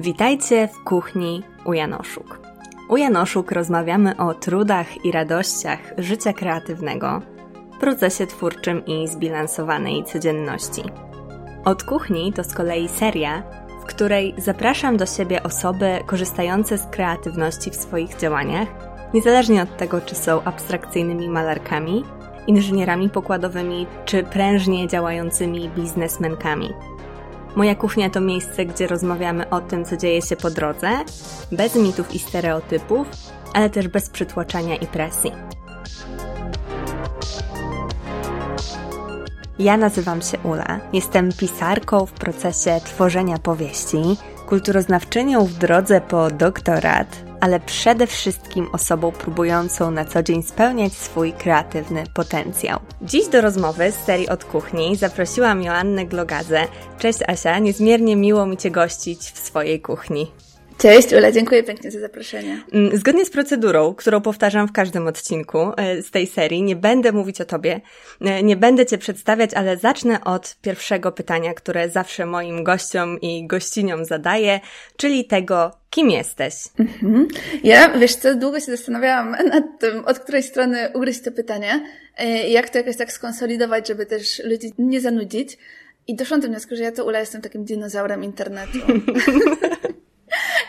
Witajcie w kuchni u Janoszuk. U Janoszuk rozmawiamy o trudach i radościach życia kreatywnego, procesie twórczym i zbilansowanej codzienności. Od kuchni to z kolei seria, w której zapraszam do siebie osoby korzystające z kreatywności w swoich działaniach, niezależnie od tego, czy są abstrakcyjnymi malarkami, inżynierami pokładowymi czy prężnie działającymi biznesmenkami. Moja kuchnia to miejsce, gdzie rozmawiamy o tym, co dzieje się po drodze, bez mitów i stereotypów, ale też bez przytłaczania i presji. Ja nazywam się Ula. Jestem pisarką w procesie tworzenia powieści, kulturoznawczynią w drodze po doktorat, ale przede wszystkim osobą próbującą na co dzień spełniać swój kreatywny potencjał. Dziś do rozmowy z serii od kuchni zaprosiłam Joannę Glogazę. Cześć Asia, niezmiernie miło mi Cię gościć w swojej kuchni. Cześć Ula, dziękuję pięknie za zaproszenie. Mm, zgodnie z procedurą, którą powtarzam w każdym odcinku e, z tej serii, nie będę mówić o tobie, e, nie będę cię przedstawiać, ale zacznę od pierwszego pytania, które zawsze moim gościom i gościniom zadaję, czyli tego, kim jesteś? Mhm. Ja, wiesz co, długo się zastanawiałam nad tym, od której strony ugryźć to pytanie, e, jak to jakoś tak skonsolidować, żeby też ludzi nie zanudzić. I doszłam do wniosku, że ja to Ula jestem takim dinozaurem internetu.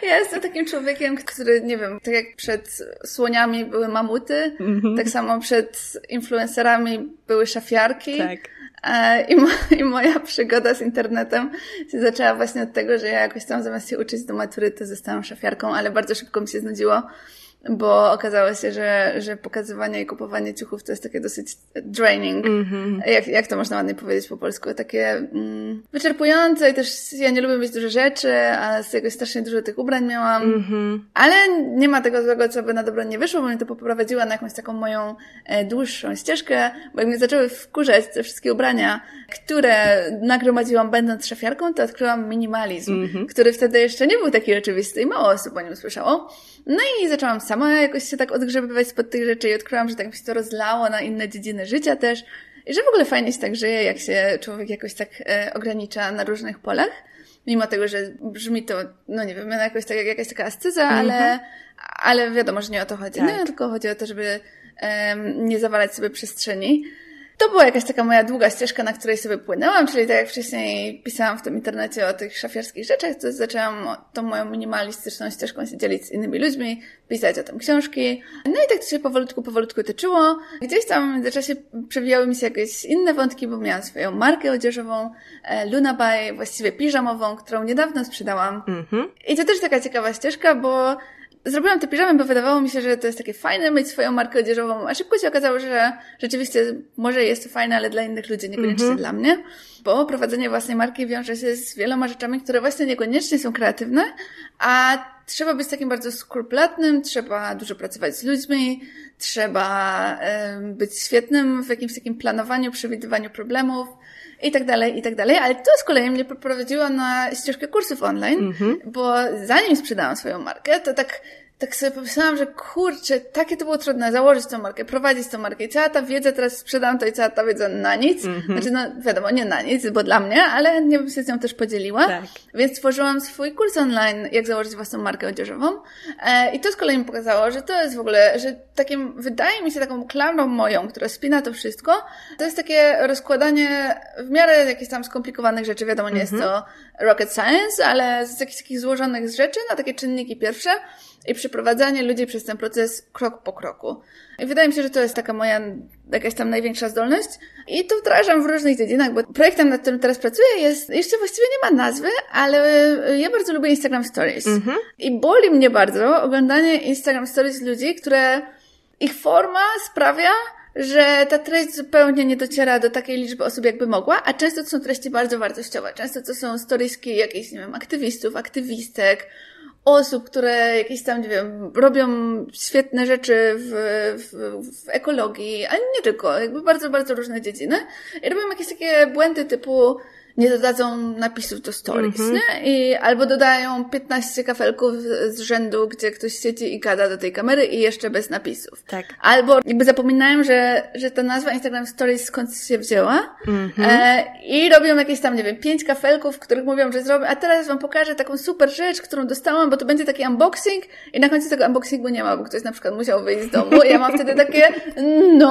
Ja jestem takim człowiekiem, który, nie wiem, tak jak przed słoniami były mamuty, mm -hmm. tak samo przed influencerami były szafiarki. Tak. E, I, mo I moja przygoda z internetem się zaczęła właśnie od tego, że ja jakoś tam zamiast się uczyć do matury, to zostałam szafiarką, ale bardzo szybko mi się znudziło bo okazało się, że, że pokazywanie i kupowanie ciuchów to jest takie dosyć draining. Mm-hmm. Jak, jak to można ładnie powiedzieć po polsku? Takie mm, wyczerpujące i też ja nie lubię mieć dużo rzeczy, a z jakoś strasznie dużo tych ubrań miałam. Mm-hmm. Ale nie ma tego złego, co by na dobro nie wyszło, bo mnie to poprowadziła na jakąś taką moją e, dłuższą ścieżkę, bo jak mnie zaczęły wkurzać te wszystkie ubrania, które nagromadziłam będąc szafiarką, to odkryłam minimalizm, mm-hmm. który wtedy jeszcze nie był taki oczywisty i mało osób o nim słyszało. No i zaczęłam sama jakoś się tak odgrzebywać spod tych rzeczy i odkryłam, że tak mi się to rozlało na inne dziedziny życia też. I że w ogóle fajnie się tak żyje, jak się człowiek jakoś tak e, ogranicza na różnych polach. Mimo tego, że brzmi to, no nie wiem, jakoś tak, jak jakaś taka ascyza, -hmm. ale, ale wiadomo, że nie o to chodzi. Tak. No, tylko chodzi o to, żeby um, nie zawalać sobie przestrzeni. To była jakaś taka moja długa ścieżka, na której sobie płynęłam, czyli tak jak wcześniej pisałam w tym internecie o tych szafiarskich rzeczach, to zaczęłam tą moją minimalistyczną ścieżką się dzielić z innymi ludźmi, pisać o tym książki. No i tak to się powolutku, powolutku tyczyło. Gdzieś tam w międzyczasie przewijały mi się jakieś inne wątki, bo miałam swoją markę odzieżową, e, Lunaby, właściwie piżamową, którą niedawno sprzedałam. Mm -hmm. I to też taka ciekawa ścieżka, bo zrobiłam te piżamy, bo wydawało mi się, że to jest takie fajne mieć swoją markę odzieżową, a szybko się okazało, że rzeczywiście może jest to fajne, ale dla innych ludzi, niekoniecznie mm -hmm. dla mnie, bo prowadzenie własnej marki wiąże się z wieloma rzeczami, które właśnie niekoniecznie są kreatywne, a trzeba być takim bardzo skrupulatnym, trzeba dużo pracować z ludźmi, trzeba być świetnym w jakimś takim planowaniu, przewidywaniu problemów, i tak dalej, i tak dalej, ale to z kolei mnie poprowadziło na ścieżkę kursów online, mm -hmm. bo zanim sprzedałam swoją markę, to tak tak sobie pomyślałam, że kurczę, takie to było trudne, założyć tą markę, prowadzić tą markę i cała ta wiedza, teraz sprzedam to i cała ta wiedza na nic. Mm -hmm. Znaczy, no wiadomo, nie na nic, bo dla mnie, ale nie bym się z nią też podzieliła. Tak. Więc stworzyłam swój kurs online, jak założyć własną markę odzieżową. E, I to z kolei mi pokazało, że to jest w ogóle, że takim, wydaje mi się taką klamrą moją, która spina to wszystko, to jest takie rozkładanie w miarę jakichś tam skomplikowanych rzeczy. Wiadomo, nie mm -hmm. jest to rocket science, ale z jakichś takich złożonych rzeczy na takie czynniki pierwsze i przeprowadzanie ludzi przez ten proces krok po kroku. I wydaje mi się, że to jest taka moja jakaś tam największa zdolność. I to wdrażam w różnych dziedzinach, bo projektem, nad którym teraz pracuję jest, jeszcze właściwie nie ma nazwy, ale ja bardzo lubię Instagram Stories. Mm -hmm. I boli mnie bardzo oglądanie Instagram Stories ludzi, które ich forma sprawia, że ta treść zupełnie nie dociera do takiej liczby osób, jakby mogła, a często to są treści bardzo wartościowe. Często to są storieski jakichś, nie wiem, aktywistów, aktywistek, osób, które jakieś tam, nie wiem, robią świetne rzeczy w, w, w ekologii, a nie tylko, jakby bardzo, bardzo różne dziedziny. I robią jakieś takie błędy typu nie dodadzą napisów do stories, mm-hmm. nie? I albo dodają 15 kafelków z rzędu, gdzie ktoś siedzi i gada do tej kamery i jeszcze bez napisów. Tak. Albo jakby zapominają, że, że ta nazwa Instagram Stories skąd się wzięła mm-hmm. e, i robią jakieś tam, nie wiem, pięć kafelków, w których mówią, że zrobią, a teraz wam pokażę taką super rzecz, którą dostałam, bo to będzie taki unboxing i na końcu tego unboxingu nie ma, bo ktoś na przykład musiał wyjść z domu i ja mam wtedy takie no.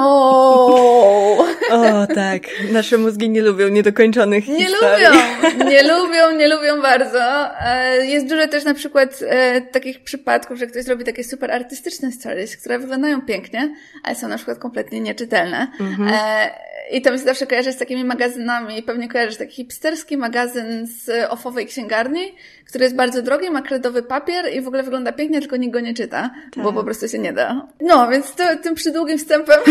O tak, nasze mózgi nie lubią niedokończonych. Nie lubią, nie lubią, nie lubią bardzo. E, jest dużo też na przykład e, takich przypadków, że ktoś robi takie super artystyczne stories, które wyglądają pięknie, ale są na przykład kompletnie nieczytelne. Mhm. I to mi się zawsze kojarzy z takimi magazynami. Pewnie kojarzysz taki hipsterski magazyn z ofowej księgarni, który jest bardzo drogi, ma kredowy papier i w ogóle wygląda pięknie, tylko nikt go nie czyta, tak. bo po prostu się nie da. No, więc to, tym przydługim wstępem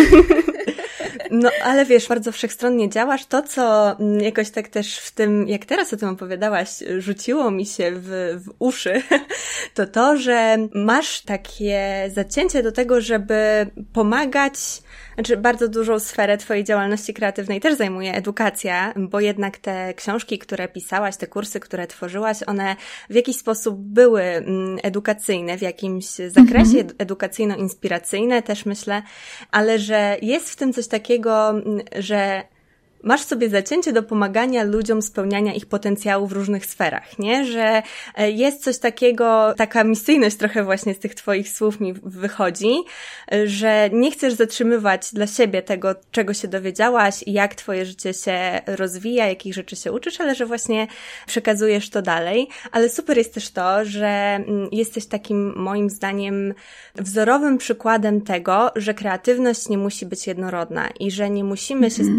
No, ale wiesz, bardzo wszechstronnie działasz. To, co jakoś tak też w tym, jak teraz o tym opowiadałaś, rzuciło mi się w, w uszy, to to, że masz takie zacięcie do tego, żeby pomagać znaczy, bardzo dużą sferę Twojej działalności kreatywnej też zajmuje edukacja, bo jednak te książki, które pisałaś, te kursy, które tworzyłaś, one w jakiś sposób były mm, edukacyjne, w jakimś zakresie mhm. edukacyjno-inspiracyjne też myślę, ale że jest w tym coś takiego, mm, że masz sobie zacięcie do pomagania ludziom spełniania ich potencjału w różnych sferach, nie? Że e, jest coś takiego, taka misyjność trochę właśnie z tych twoich słów mi wychodzi, e, że nie chcesz zatrzymywać dla siebie tego, czego się dowiedziałaś i jak twoje życie się rozwija, jakich rzeczy się uczysz, ale że właśnie przekazujesz to dalej. Ale super jest też to, że mm, jesteś takim moim zdaniem wzorowym przykładem tego, że kreatywność nie musi być jednorodna i że nie musimy się mm -hmm.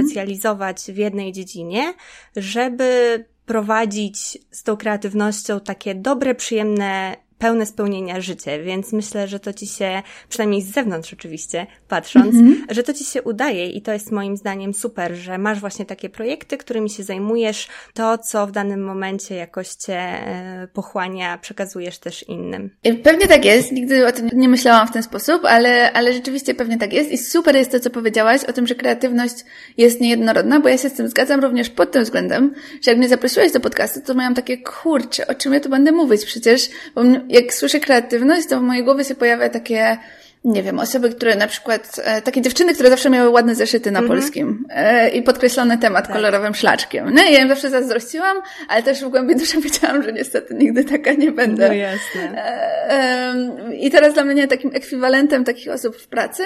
W jednej dziedzinie, żeby prowadzić z tą kreatywnością takie dobre, przyjemne pełne spełnienia życie, więc myślę, że to ci się, przynajmniej z zewnątrz oczywiście, patrząc, mm-hmm. że to ci się udaje i to jest moim zdaniem super, że masz właśnie takie projekty, którymi się zajmujesz, to co w danym momencie jakoś cię e, pochłania, przekazujesz też innym. Pewnie tak jest, nigdy o tym nie myślałam w ten sposób, ale, ale rzeczywiście pewnie tak jest i super jest to, co powiedziałaś o tym, że kreatywność jest niejednorodna, bo ja się z tym zgadzam również pod tym względem, że jak mnie zaprosiłaś do podcastu, to miałam takie, kurcze, o czym ja tu będę mówić przecież, bo jak słyszę kreatywność, to w mojej głowie się pojawia takie, nie wiem, osoby, które na przykład, e, takie dziewczyny, które zawsze miały ładne zeszyty na mhm. polskim e, i podkreślony temat tak. kolorowym szlaczkiem. No i ja im zawsze zazdrościłam, ale też w głębi duszy wiedziałam, że niestety nigdy taka nie będę. No jasne. E, e, I teraz dla mnie takim ekwiwalentem takich osób w pracy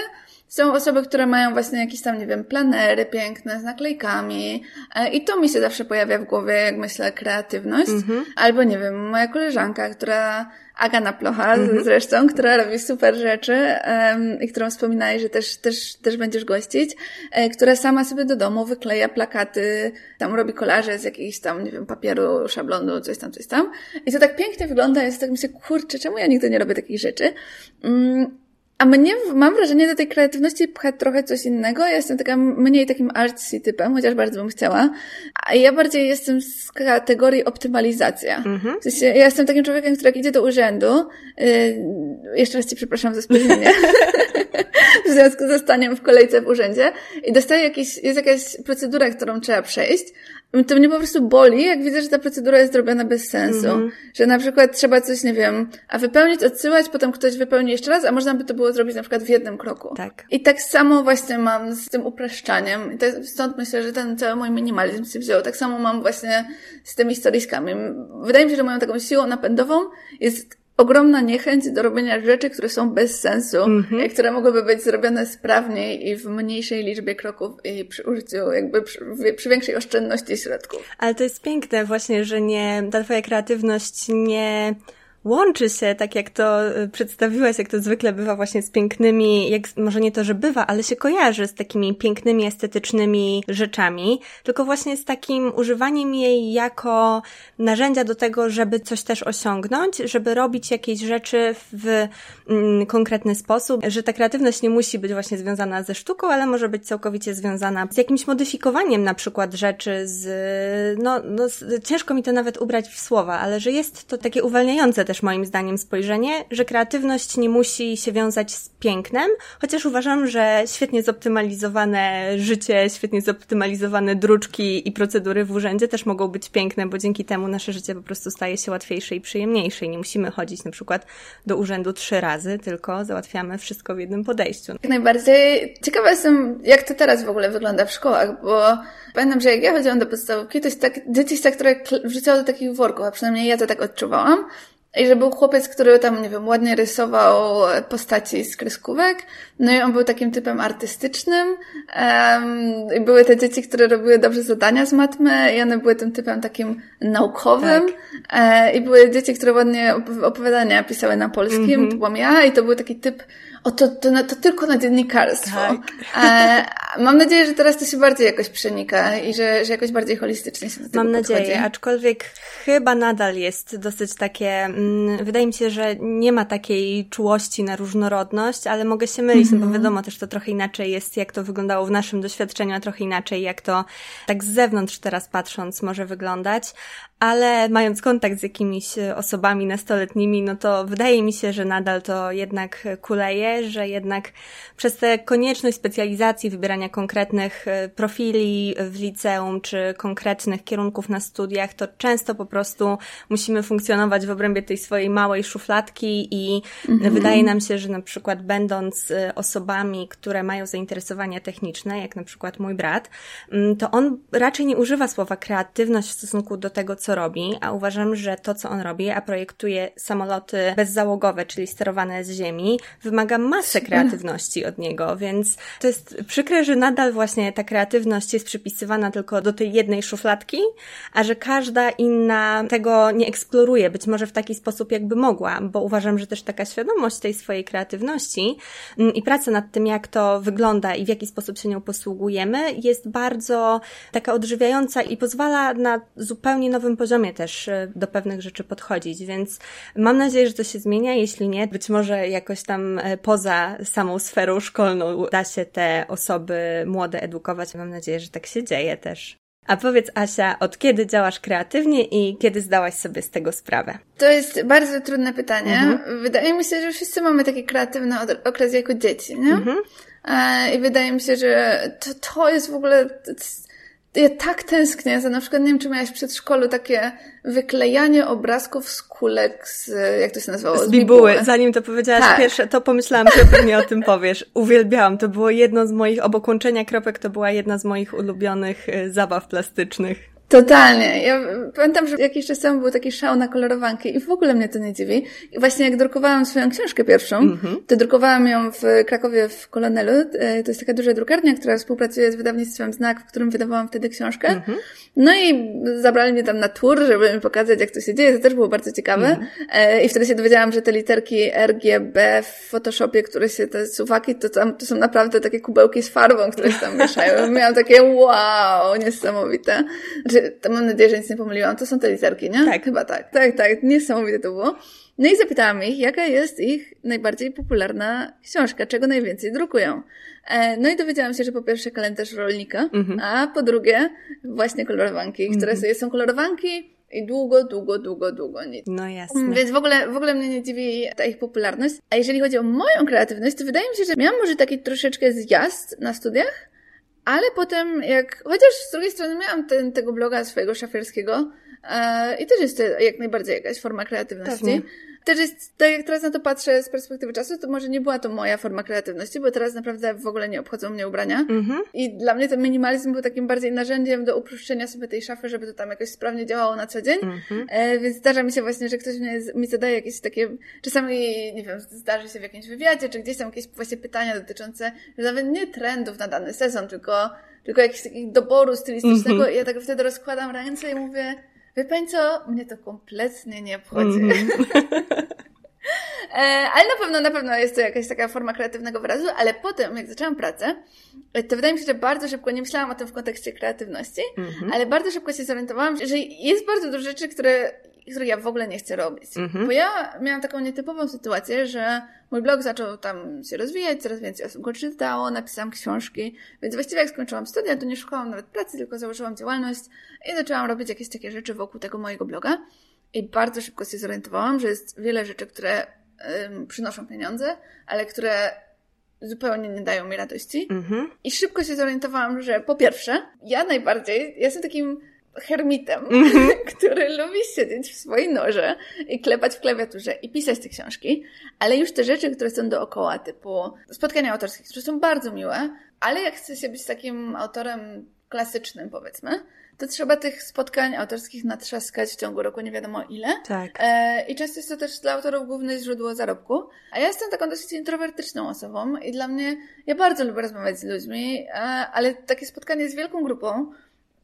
są osoby, które mają właśnie jakieś tam, nie wiem, planery piękne z naklejkami e, i to mi się zawsze pojawia w głowie, jak myślę kreatywność. Mm-hmm. Albo, nie wiem, moja koleżanka, która, Agana Plocha mm-hmm. zresztą, która robi super rzeczy um, i którą wspominałeś, że też, też, też będziesz gościć, e, która sama sobie do domu wykleja plakaty, tam robi kolaże z jakiejś tam, nie wiem, papieru, szablonu, coś tam, coś tam. I to tak pięknie wygląda, jest tak myślę, kurczę, czemu ja nigdy nie robię takich rzeczy? Um, a mnie, mam wrażenie, do tej kreatywności pcha trochę coś innego. Ja jestem taka mniej takim artsy typem, chociaż bardzo bym chciała. A ja bardziej jestem z kategorii optymalizacja. Mhm. W sensie, ja jestem takim człowiekiem, który jak idzie do urzędu, yy, jeszcze raz Ci przepraszam za spóźnienie, w związku ze staniem w kolejce w urzędzie i dostaję jakieś, jest jakaś procedura, którą trzeba przejść, to mnie po prostu boli, jak widzę, że ta procedura jest zrobiona bez sensu. Mm-hmm. Że na przykład trzeba coś, nie wiem, a wypełnić, odsyłać, potem ktoś wypełni jeszcze raz, a można by to było zrobić na przykład w jednym kroku. Tak. I tak samo właśnie mam z tym upraszczaniem. I to, stąd myślę, że ten cały mój minimalizm się wziął. Tak samo mam właśnie z tymi storyskami. Wydaje mi się, że moją taką siłą napędową jest ogromna niechęć do robienia rzeczy, które są bez sensu, mm-hmm. które mogłyby być zrobione sprawniej i w mniejszej liczbie kroków i przy użyciu, jakby przy, przy, większej oszczędności środków. Ale to jest piękne właśnie, że nie, ta twoja kreatywność nie łączy się, tak jak to y, przedstawiłaś, jak to zwykle bywa właśnie z pięknymi, jak może nie to, że bywa, ale się kojarzy z takimi pięknymi, estetycznymi rzeczami, tylko właśnie z takim używaniem jej jako narzędzia do tego, żeby coś też osiągnąć, żeby robić jakieś rzeczy w mm, konkretny sposób, że ta kreatywność nie musi być właśnie związana ze sztuką, ale może być całkowicie związana z jakimś modyfikowaniem na przykład rzeczy, z, no, no ciężko mi to nawet ubrać w słowa, ale że jest to takie uwalniające też moim zdaniem spojrzenie, że kreatywność nie musi się wiązać z pięknem, chociaż uważam, że świetnie zoptymalizowane życie, świetnie zoptymalizowane druczki i procedury w urzędzie też mogą być piękne, bo dzięki temu nasze życie po prostu staje się łatwiejsze i przyjemniejsze. I nie musimy chodzić na przykład do urzędu trzy razy, tylko załatwiamy wszystko w jednym podejściu. Jak najbardziej. Ciekawa jestem, jak to teraz w ogóle wygląda w szkołach, bo pamiętam, że jak ja chodziłam do podstawówki, to jest tak, dzieci jest tak, które wrzucało do takich worków, a przynajmniej ja to tak odczuwałam. I że był chłopiec, który tam, nie wiem, ładnie rysował postaci z kreskówek. No i on był takim typem artystycznym. Um, I były te dzieci, które robiły dobrze zadania z matmy i one były tym typem takim naukowym. Tak. E, I były dzieci, które ładnie opowiadania pisały na polskim. Mm -hmm. To byłam ja i to był taki typ o to, to, to tylko na dziennikarstwo. Tak. E, mam nadzieję, że teraz to się bardziej jakoś przenika i że, że jakoś bardziej holistycznie się do tego Mam podchodzi. nadzieję, aczkolwiek chyba nadal jest dosyć takie, mm, wydaje mi się, że nie ma takiej czułości na różnorodność, ale mogę się mylić, mm -hmm. bo mhm. wiadomo też to trochę inaczej jest, jak to wyglądało w naszym doświadczeniu, a trochę inaczej, jak to tak z zewnątrz teraz patrząc może wyglądać, ale mając kontakt z jakimiś osobami nastoletnimi, no to wydaje mi się, że nadal to jednak kuleje, że jednak przez tę konieczność specjalizacji, wybierania konkretnych e, profili w liceum, czy konkretnych kierunków na studiach, to często po prostu musimy funkcjonować w obrębie tej swojej małej szufladki i mhm. wydaje nam się, że na przykład będąc e, osobami, które mają zainteresowania techniczne, jak na przykład mój brat, to on raczej nie używa słowa kreatywność w stosunku do tego, co robi, a uważam, że to, co on robi, a projektuje samoloty bezzałogowe, czyli sterowane z ziemi, wymaga masę kreatywności od niego, więc to jest przykre, że nadal właśnie ta kreatywność jest przypisywana tylko do tej jednej szufladki, a że każda inna tego nie eksploruje, być może w taki sposób, jakby mogła, bo uważam, że też taka świadomość tej swojej kreatywności mm, i praca nad tym, jak to wygląda i w jaki sposób się nią posługujemy, jest bardzo taka odżywiająca i pozwala na zupełnie nowym poziomie też e, do pewnych rzeczy podchodzić, więc mam nadzieję, że to się zmienia. Jeśli nie, być może jakoś tam e, poza samą sferą szkolną da się te osoby młode edukować. Mam nadzieję, że tak się dzieje też. A powiedz, Asia, od kiedy działasz kreatywnie i kiedy zdałaś sobie z tego sprawę? To jest bardzo trudne pytanie. Mhm. Wydaje mi się, że wszyscy mamy taki kreatywny okres jako dzieci, nie? Mhm. E, I wydaje mi się, że to, to jest w ogóle ja tak tęsknię za na przykład, nie wiem, czy miałaś w przedszkolu takie wyklejanie obrazków z kulek z, jak to się nazywało? Z, z bibuły. bibuły. Zanim to powiedziałaś tak. pierwsze, to pomyślałam, że pewnie o tym powiesz. Uwielbiałam. To było jedno z moich, obok łączenia kropek, to była jedna z moich ulubionych y, zabaw plastycznych. Totalnie. Ja pamiętam, że jakiś czas temu był taki szał na kolorowanki i w ogóle mnie to nie dziwi. I właśnie jak drukowałam swoją książkę pierwszą, mm -hmm. to drukowałam ją w Krakowie w Kolonelu. E, to jest taka duża drukarnia, która współpracuje z wydawnictwem Znak, w którym wydawałam wtedy książkę. Mm -hmm. No i zabrali mnie tam na tour, żeby mi pokazać, jak to się dzieje. To też było bardzo ciekawe. Mm -hmm. I wtedy się dowiedziałam, że te literki RGB w Photoshopie, które się, te suwaki, to tam, to są naprawdę takie kubełki z farbą, które się tam mieszają. Miałam takie wow, niesamowite. Znaczy, to mam nadzieję, że nic nie pomyliłam. To są te literki, nie? Tak. Chyba tak. Tak, tak. Niesamowite to było. No i zapytałam ich, jaka jest ich najbardziej popularna książka, czego najwięcej drukują. E, no i dowiedziałam się, że po pierwsze kalendarz rolnika, mhm. a po drugie właśnie kolorowanki, mhm. które sobie są kolorowanki i długo, długo, długo, długo nic. No jasne. Więc w ogóle, w ogóle mnie nie dziwi ta ich popularność. A jeżeli chodzi o moją kreatywność, to wydaje mi się, że miałam może taki troszeczkę zjazd na studiach, ale potem, jak, chociaż z drugiej strony miałam ten, tego bloga swojego szafierskiego e, i też jest to jak najbardziej jakaś forma kreatywności. Pewnie. Też jest, tak jak teraz na to patrzę z perspektywy czasu, to może nie była to moja forma kreatywności, bo teraz naprawdę w ogóle nie obchodzą mnie ubrania. Mm-hmm. I dla mnie ten minimalizm był takim bardziej narzędziem do uproszczenia sobie tej szafy, żeby to tam jakoś sprawnie działało na co dzień. Mm-hmm. E, więc zdarza mi się właśnie, że ktoś mnie, mi zadaje jakieś takie, czasami, nie wiem, zdarzy się w jakimś wywiadzie, czy gdzieś tam jakieś właśnie pytania dotyczące nawet nie trendów na dany sezon, tylko, tylko jakiegoś takiego doboru stylistycznego. Mm-hmm. I ja tak wtedy rozkładam ręce i mówię, Wie pani co? Mnie to kompletnie nie obchodzi. Mm. e, ale na pewno, na pewno jest to jakaś taka forma kreatywnego wyrazu, ale potem, jak zaczęłam pracę, to wydaje mi się, że bardzo szybko, nie myślałam o tym w kontekście kreatywności, mm -hmm. ale bardzo szybko się zorientowałam, że jest bardzo dużo rzeczy, które których ja w ogóle nie chcę robić. Mhm. Bo ja miałam taką nietypową sytuację, że mój blog zaczął tam się rozwijać, coraz więcej osób go czytało, napisałam książki, więc właściwie jak skończyłam studia, to nie szukałam nawet pracy, tylko założyłam działalność i zaczęłam robić jakieś takie rzeczy wokół tego mojego bloga. i bardzo szybko się zorientowałam, że jest wiele rzeczy, które przynoszą pieniądze, ale które zupełnie nie dają mi radości. Mhm. I szybko się zorientowałam, że po pierwsze, ja najbardziej, ja jestem takim hermitem, mm-hmm. który lubi siedzieć w swojej norze i klepać w klawiaturze i pisać te książki, ale już te rzeczy, które są dookoła, typu spotkania autorskie, które są bardzo miłe, ale jak chce się być takim autorem klasycznym, powiedzmy, to trzeba tych spotkań autorskich natrzaskać w ciągu roku nie wiadomo ile. Tak. E, I często jest to też dla autorów główne źródło zarobku. A ja jestem taką dosyć introwertyczną osobą i dla mnie, ja bardzo lubię rozmawiać z ludźmi, e, ale takie spotkanie z wielką grupą,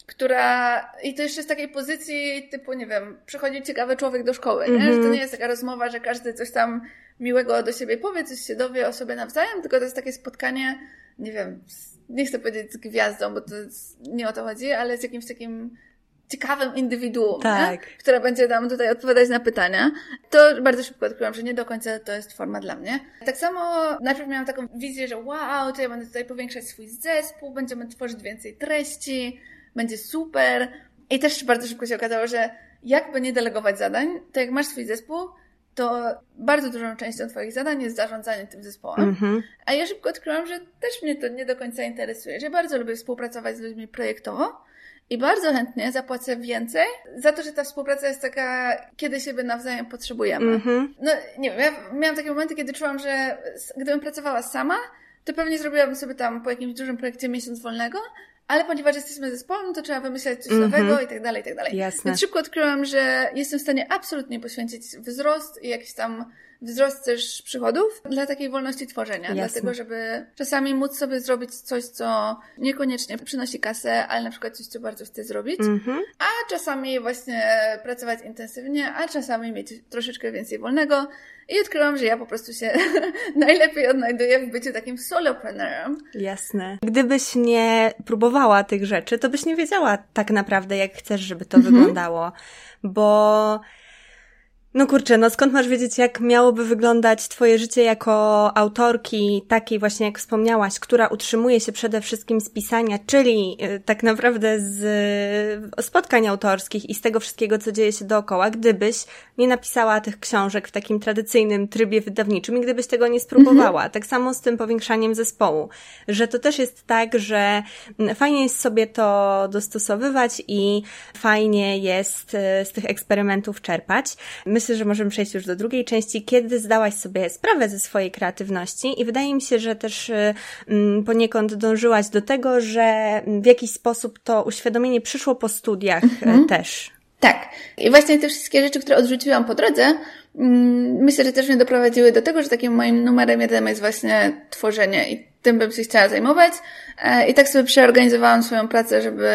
która, i to jeszcze z takiej pozycji typu, nie wiem, przychodzi ciekawy człowiek do szkoły, nie? Mm -hmm. że to nie jest taka rozmowa, że każdy coś tam miłego do siebie powie, coś się dowie o sobie nawzajem, tylko to jest takie spotkanie, nie wiem, nie chcę powiedzieć z gwiazdą, bo to nie o to chodzi, ale z jakimś takim ciekawym indywiduum, tak. które będzie nam tutaj odpowiadać na pytania, to bardzo szybko odkryłam, że nie do końca to jest forma dla mnie. Tak samo najpierw miałam taką wizję, że wow, to ja będę tutaj powiększać swój zespół, będziemy tworzyć więcej treści, będzie super. I też bardzo szybko się okazało, że jakby nie delegować zadań, to jak masz swój zespół, to bardzo dużą częścią Twoich zadań jest zarządzanie tym zespołem. Mm-hmm. A ja szybko odkryłam, że też mnie to nie do końca interesuje, że bardzo lubię współpracować z ludźmi projektowo i bardzo chętnie zapłacę więcej za to, że ta współpraca jest taka, kiedy siebie nawzajem potrzebujemy. Mm-hmm. No nie wiem, ja miałam takie momenty, kiedy czułam, że gdybym pracowała sama, to pewnie zrobiłabym sobie tam po jakimś dużym projekcie miesiąc wolnego, ale ponieważ jesteśmy zespołem, to trzeba wymyślać coś mm -hmm. nowego i tak dalej, i tak dalej. Jasne. Więc szybko odkryłam, że jestem w stanie absolutnie poświęcić wzrost i jakiś tam wzrost też przychodów dla takiej wolności tworzenia. Jasne. Dlatego, żeby czasami móc sobie zrobić coś, co niekoniecznie przynosi kasę, ale na przykład coś, co bardzo chcę zrobić, mm -hmm. a czasami właśnie pracować intensywnie, a czasami mieć troszeczkę więcej wolnego. I odkryłam, że ja po prostu się najlepiej odnajduję w byciu takim solopreneurem. Jasne. Gdybyś nie próbowała tych rzeczy, to byś nie wiedziała tak naprawdę, jak chcesz, żeby to mhm. wyglądało. Bo no kurczę, no skąd masz wiedzieć, jak miałoby wyglądać Twoje życie jako autorki, takiej właśnie jak wspomniałaś, która utrzymuje się przede wszystkim z pisania, czyli y, tak naprawdę z y, spotkań autorskich i z tego wszystkiego, co dzieje się dookoła, gdybyś nie napisała tych książek w takim tradycyjnym trybie wydawniczym i gdybyś tego nie spróbowała. Mhm. Tak samo z tym powiększaniem zespołu, że to też jest tak, że mm, fajnie jest sobie to dostosowywać i fajnie jest y, z tych eksperymentów czerpać. Myślę, że możemy przejść już do drugiej części, kiedy zdałaś sobie sprawę ze swojej kreatywności i wydaje mi się, że też y, mm, poniekąd dążyłaś do tego, że w jakiś sposób to uświadomienie przyszło po studiach y, mhm. też. Tak. I właśnie te wszystkie rzeczy, które odrzuciłam po drodze, mm, myślę, że też mnie doprowadziły do tego, że takim moim numerem jeden jest właśnie tworzenie i tym bym się chciała zajmować. E, I tak sobie przeorganizowałam swoją pracę, żeby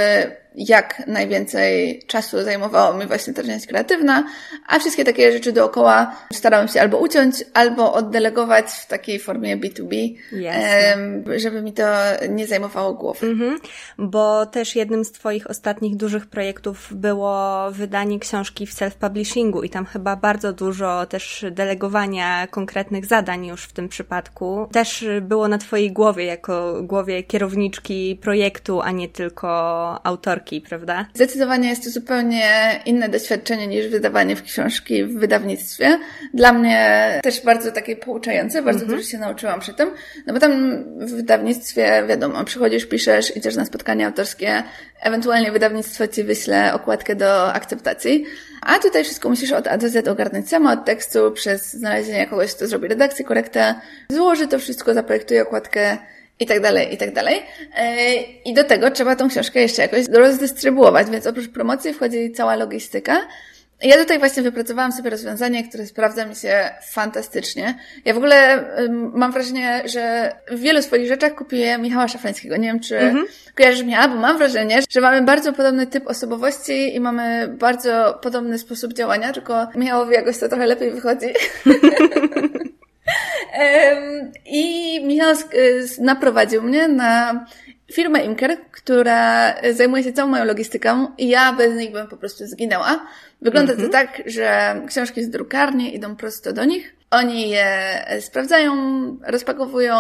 jak najwięcej czasu zajmowało mi właśnie ta część kreatywna, a wszystkie takie rzeczy dookoła starałam się albo uciąć, albo oddelegować w takiej formie B2B, Jasne. żeby mi to nie zajmowało głowy. Mhm, bo też jednym z Twoich ostatnich dużych projektów było wydanie książki w self-publishingu i tam chyba bardzo dużo też delegowania konkretnych zadań już w tym przypadku też było na Twojej głowie, jako głowie kierowniczki projektu, a nie tylko autorki prawda? Zdecydowanie jest to zupełnie inne doświadczenie niż wydawanie w książki w wydawnictwie. Dla mnie też bardzo takie pouczające, bardzo mhm. dużo się nauczyłam przy tym, no bo tam w wydawnictwie, wiadomo, przychodzisz, piszesz, idziesz na spotkanie autorskie, ewentualnie wydawnictwo ci wyśle okładkę do akceptacji, a tutaj wszystko musisz od A do Z ogarnąć sama, od tekstu, przez znalezienie kogoś, kto zrobi redakcję, korektę, złoży to wszystko, zaprojektuje okładkę, i tak dalej, i tak dalej. E, I do tego trzeba tą książkę jeszcze jakoś rozdystrybuować, więc oprócz promocji wchodzi cała logistyka. Ja tutaj właśnie wypracowałam sobie rozwiązanie, które sprawdza mi się fantastycznie. Ja w ogóle mam wrażenie, że w wielu swoich rzeczach kupię Michała Szafrańskiego. Nie wiem, czy mhm. kojarzysz mnie, bo mam wrażenie, że mamy bardzo podobny typ osobowości i mamy bardzo podobny sposób działania, tylko Michałowi jakoś to trochę lepiej wychodzi. I Michał naprowadził mnie na firmę Imker, która zajmuje się całą moją logistyką i ja bez nich bym po prostu zginęła. Wygląda to mhm. tak, że książki z drukarni idą prosto do nich. Oni je sprawdzają, rozpakowują,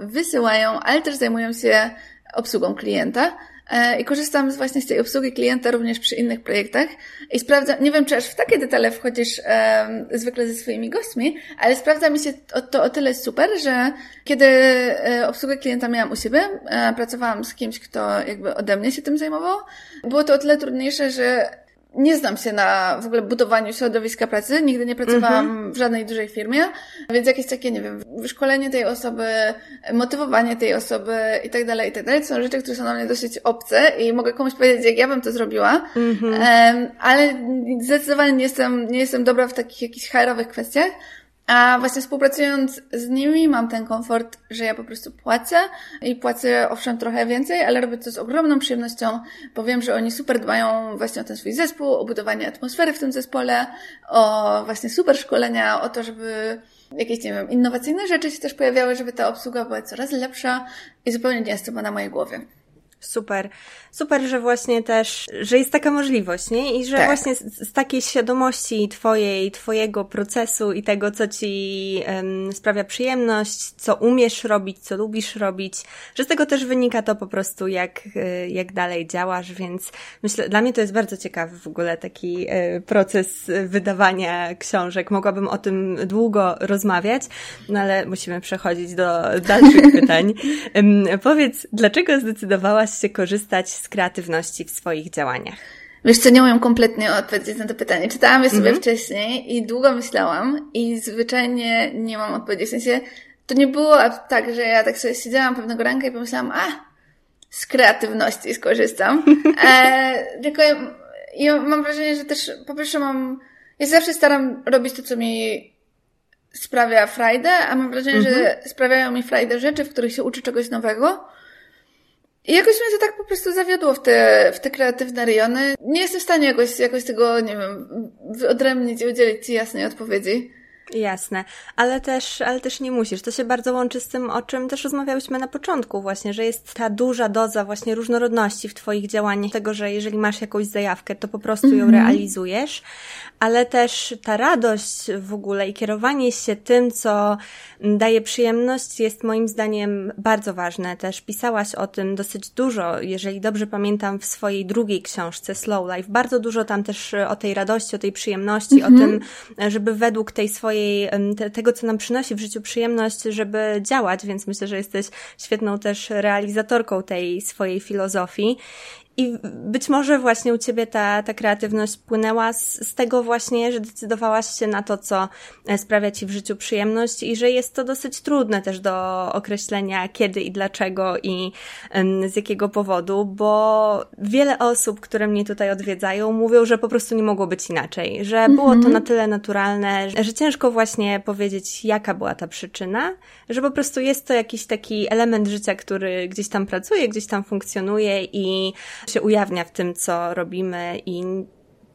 wysyłają, ale też zajmują się obsługą klienta. E, i korzystam właśnie z tej obsługi klienta również przy innych projektach. I sprawdzam, nie wiem czy aż w takie detale wchodzisz e, zwykle ze swoimi gośćmi, ale sprawdza mi się to, o tyle super, że kiedy e, obsługę klienta miałam u siebie, e, pracowałam z kimś, kto jakby ode mnie się tym zajmował, było to o tyle trudniejsze, że nie znam się na w ogóle budowaniu środowiska pracy, nigdy nie pracowałam mm -hmm. w żadnej dużej firmie, więc jakieś takie, nie wiem, wyszkolenie tej osoby, motywowanie tej osoby i tak dalej, i tak dalej, to są rzeczy, które są dla mnie dosyć obce i mogę komuś powiedzieć, jak ja bym to zrobiła, mm -hmm. um, ale zdecydowanie nie jestem, nie jestem dobra w takich jakichś HR-owych kwestiach, a właśnie współpracując z nimi mam ten komfort, że ja po prostu płacę i płacę owszem trochę więcej, ale robię to z ogromną przyjemnością, bo wiem, że oni super dbają właśnie o ten swój zespół, o budowanie atmosfery w tym zespole, o właśnie super szkolenia, o to, żeby jakieś, nie wiem, innowacyjne rzeczy się też pojawiały, żeby ta obsługa była coraz lepsza i zupełnie nie jest to na mojej głowie. Super. Super, że właśnie też, że jest taka możliwość, nie? I że tak. właśnie z, z, takiej świadomości twojej, twojego procesu i tego, co ci um, sprawia przyjemność, co umiesz robić, co lubisz robić, że z tego też wynika to po prostu, jak, y, jak dalej działasz, więc myślę, dla mnie to jest bardzo ciekawy w ogóle taki y, proces wydawania książek. Mogłabym o tym długo rozmawiać, no ale musimy przechodzić do dalszych pytań. Um, powiedz, dlaczego zdecydowałaś się korzystać z kreatywności w swoich działaniach? Wiesz co, nie umiem kompletnie odpowiedzieć na to pytanie. Czytałam je sobie mm-hmm. wcześniej i długo myślałam i zwyczajnie nie mam odpowiedzi. W sensie, to nie było tak, że ja tak sobie siedziałam pewnego ranka i pomyślałam, a, z kreatywności skorzystam. E, tylko ja, ja mam wrażenie, że też po pierwsze mam, ja zawsze staram robić to, co mi sprawia frajdę, a mam wrażenie, że mhm. sprawiają mi frajdę rzeczy, w których się uczy czegoś nowego. I jakoś mnie to tak po prostu zawiodło w te, w te kreatywne rejony. Nie jestem w stanie jakoś, jakoś tego, nie wiem, wyodrębnić i udzielić Ci jasnej odpowiedzi. Jasne, ale też, ale też nie musisz. To się bardzo łączy z tym, o czym też rozmawiałyśmy na początku właśnie, że jest ta duża doza właśnie różnorodności w Twoich działaniach, tego, że jeżeli masz jakąś zajawkę, to po prostu ją mm -hmm. realizujesz, ale też ta radość w ogóle i kierowanie się tym, co daje przyjemność jest moim zdaniem bardzo ważne. Też pisałaś o tym dosyć dużo, jeżeli dobrze pamiętam, w swojej drugiej książce Slow Life. Bardzo dużo tam też o tej radości, o tej przyjemności, mm -hmm. o mhm. tym, żeby według tej swojej swojej, te, tego, co nam przynosi w życiu przyjemność, żeby działać, więc myślę, że jesteś świetną też realizatorką tej swojej filozofii. I być może właśnie u Ciebie ta, ta kreatywność płynęła z, z tego właśnie, że decydowałaś się na to, co e, sprawia Ci w życiu przyjemność i że jest to dosyć trudne też do określenia kiedy i dlaczego i z jakiego powodu, bo wiele osób, które mnie tutaj odwiedzają, mówią, że po prostu nie mogło być inaczej, że -hmm. było to mhm. na tyle naturalne, że ciężko właśnie powiedzieć, jaka była ta przyczyna, że po prostu jest to jakiś taki element życia, który gdzieś tam pracuje, gdzieś tam funkcjonuje i się ujawnia w tym, co robimy i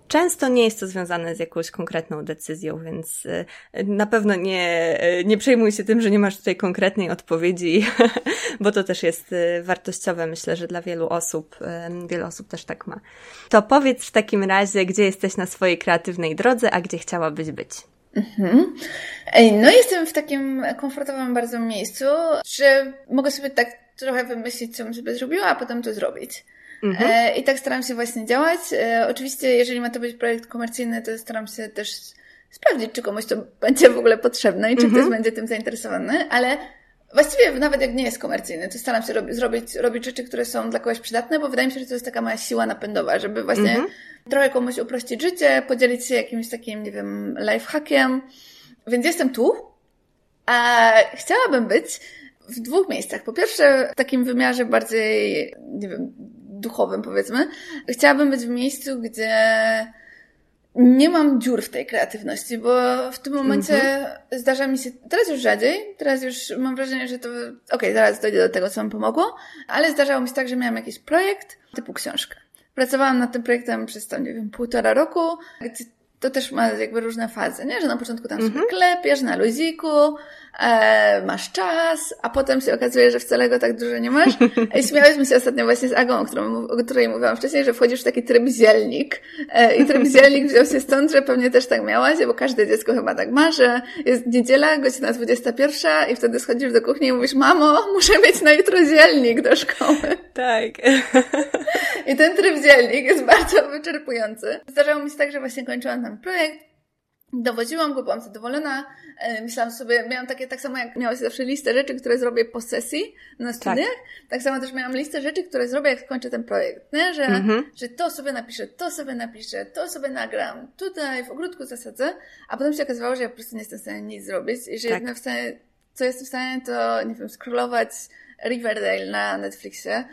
Często nie jest to związane z jakąś konkretną decyzją, więc y, na pewno nie, y, nie przejmuj się tym, że nie masz tutaj konkretnej odpowiedzi, bo to też jest y, wartościowe, myślę, że dla wielu osób, wiele osób też tak ma. To powiedz w takim razie, gdzie jesteś na swojej kreatywnej drodze, a gdzie chciałabyś być? Mhm. No jestem w takim komfortowym bardzo miejscu, że mogę sobie tak trochę wymyślić, co bym sobie zrobiła, a potem to zrobić. Mhm. E, I tak staram się właśnie działać. E, oczywiście, jeżeli ma to być projekt komercyjny, to staram się też sprawdzić, czy komuś to będzie w ogóle potrzebne i czy mhm. ktoś będzie tym zainteresowany, ale właściwie nawet jak nie jest komercyjny, to staram się robić, zrobić, robić rzeczy, które są dla kogoś przydatne, bo wydaje mi się, że to jest taka moja siła napędowa, żeby właśnie mhm. trochę komuś uprościć życie, podzielić się jakimś takim, nie wiem, lifehackiem. Więc jestem tu, a chciałabym być w dwóch miejscach. Po pierwsze, w takim wymiarze bardziej, nie wiem, duchowym, powiedzmy. Chciałabym być w miejscu, gdzie nie mam dziur w tej kreatywności, bo w tym momencie mm -hmm. zdarza mi się, teraz już rzadziej, teraz już mam wrażenie, że to, okej, okay, zaraz dojdę do tego, co mi pomogło, ale zdarzało mi się tak, że miałam jakiś projekt typu książkę. Pracowałam nad tym projektem przez tam, nie wiem, półtora roku, to też ma jakby różne fazy, nie? Że na początku tam mm -hmm. sobie klepiesz na luziku, e, masz czas, a potem się okazuje, że wcale go tak dużo nie masz. I śmiałyśmy się ostatnio właśnie z Agą, o, którą, o której mówiłam wcześniej, że wchodzisz w taki tryb zielnik. E, I tryb zielnik wziął się stąd, że pewnie też tak miałaś, bo każde dziecko chyba tak ma, że jest niedziela, godzina 21 i wtedy schodzisz do kuchni i mówisz, mamo, muszę mieć na jutro zielnik do szkoły. Tak. I ten tryb dzielnik jest bardzo wyczerpujący. Zdarzało mi się tak, że właśnie kończyłam ten projekt, dowodziłam go, byłam zadowolona. E, myślałam sobie, miałam takie, tak samo jak miałaś zawsze listę rzeczy, które zrobię po sesji na studiach, tak, tak samo też miałam listę rzeczy, które zrobię, jak skończę ten projekt, nie? Że, mhm. że to sobie napiszę, to sobie napiszę, to sobie nagram, tutaj w ogródku zasadzę, a potem się okazywało, że ja po prostu nie jestem w stanie nic zrobić i że tak. jedyne w stanie, co jestem w stanie, to, nie wiem, scrollować Riverdale na Netflixie,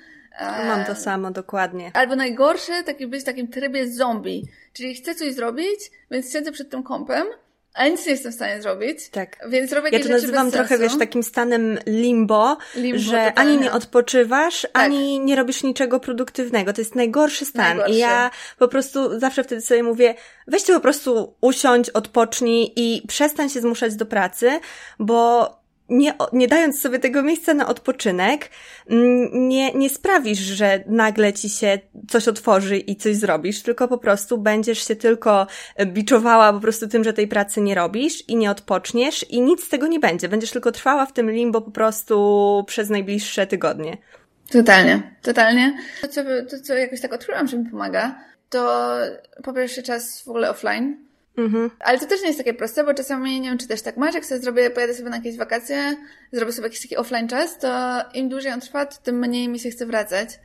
Mam to samo, dokładnie. Albo najgorsze, taki być w takim trybie zombie. Czyli chcę coś zrobić, więc siedzę przed tym kąpem, ale nic nie jestem w stanie zrobić. Tak. Więc robię Ja to nazywam trochę, wiesz, takim stanem limbo, limbo że totalnie. ani nie odpoczywasz, tak. ani nie robisz niczego produktywnego. To jest najgorszy stan. Najgorszy. I ja po prostu zawsze wtedy sobie mówię, weźcie po prostu usiądź, odpocznij i przestań się zmuszać do pracy, bo nie, nie dając sobie tego miejsca na odpoczynek, mm, nie, nie sprawisz, że nagle ci się coś otworzy i coś zrobisz, tylko po prostu będziesz się tylko biczowała po prostu tym, że tej pracy nie robisz i nie odpoczniesz i nic z tego nie będzie. Będziesz tylko trwała w tym limbo po prostu przez najbliższe tygodnie. Totalnie, totalnie. To, co, to, co jakoś tak odkryłam, że mi pomaga, to po pierwsze czas w ogóle offline, Mhm. Ale to też nie jest takie proste, bo czasami, nie wiem, czy też tak masz, jak sobie zrobię, pojadę sobie na jakieś wakacje, zrobię sobie jakiś taki offline czas, to im dłużej on trwa, to tym mniej mi się chce wracać.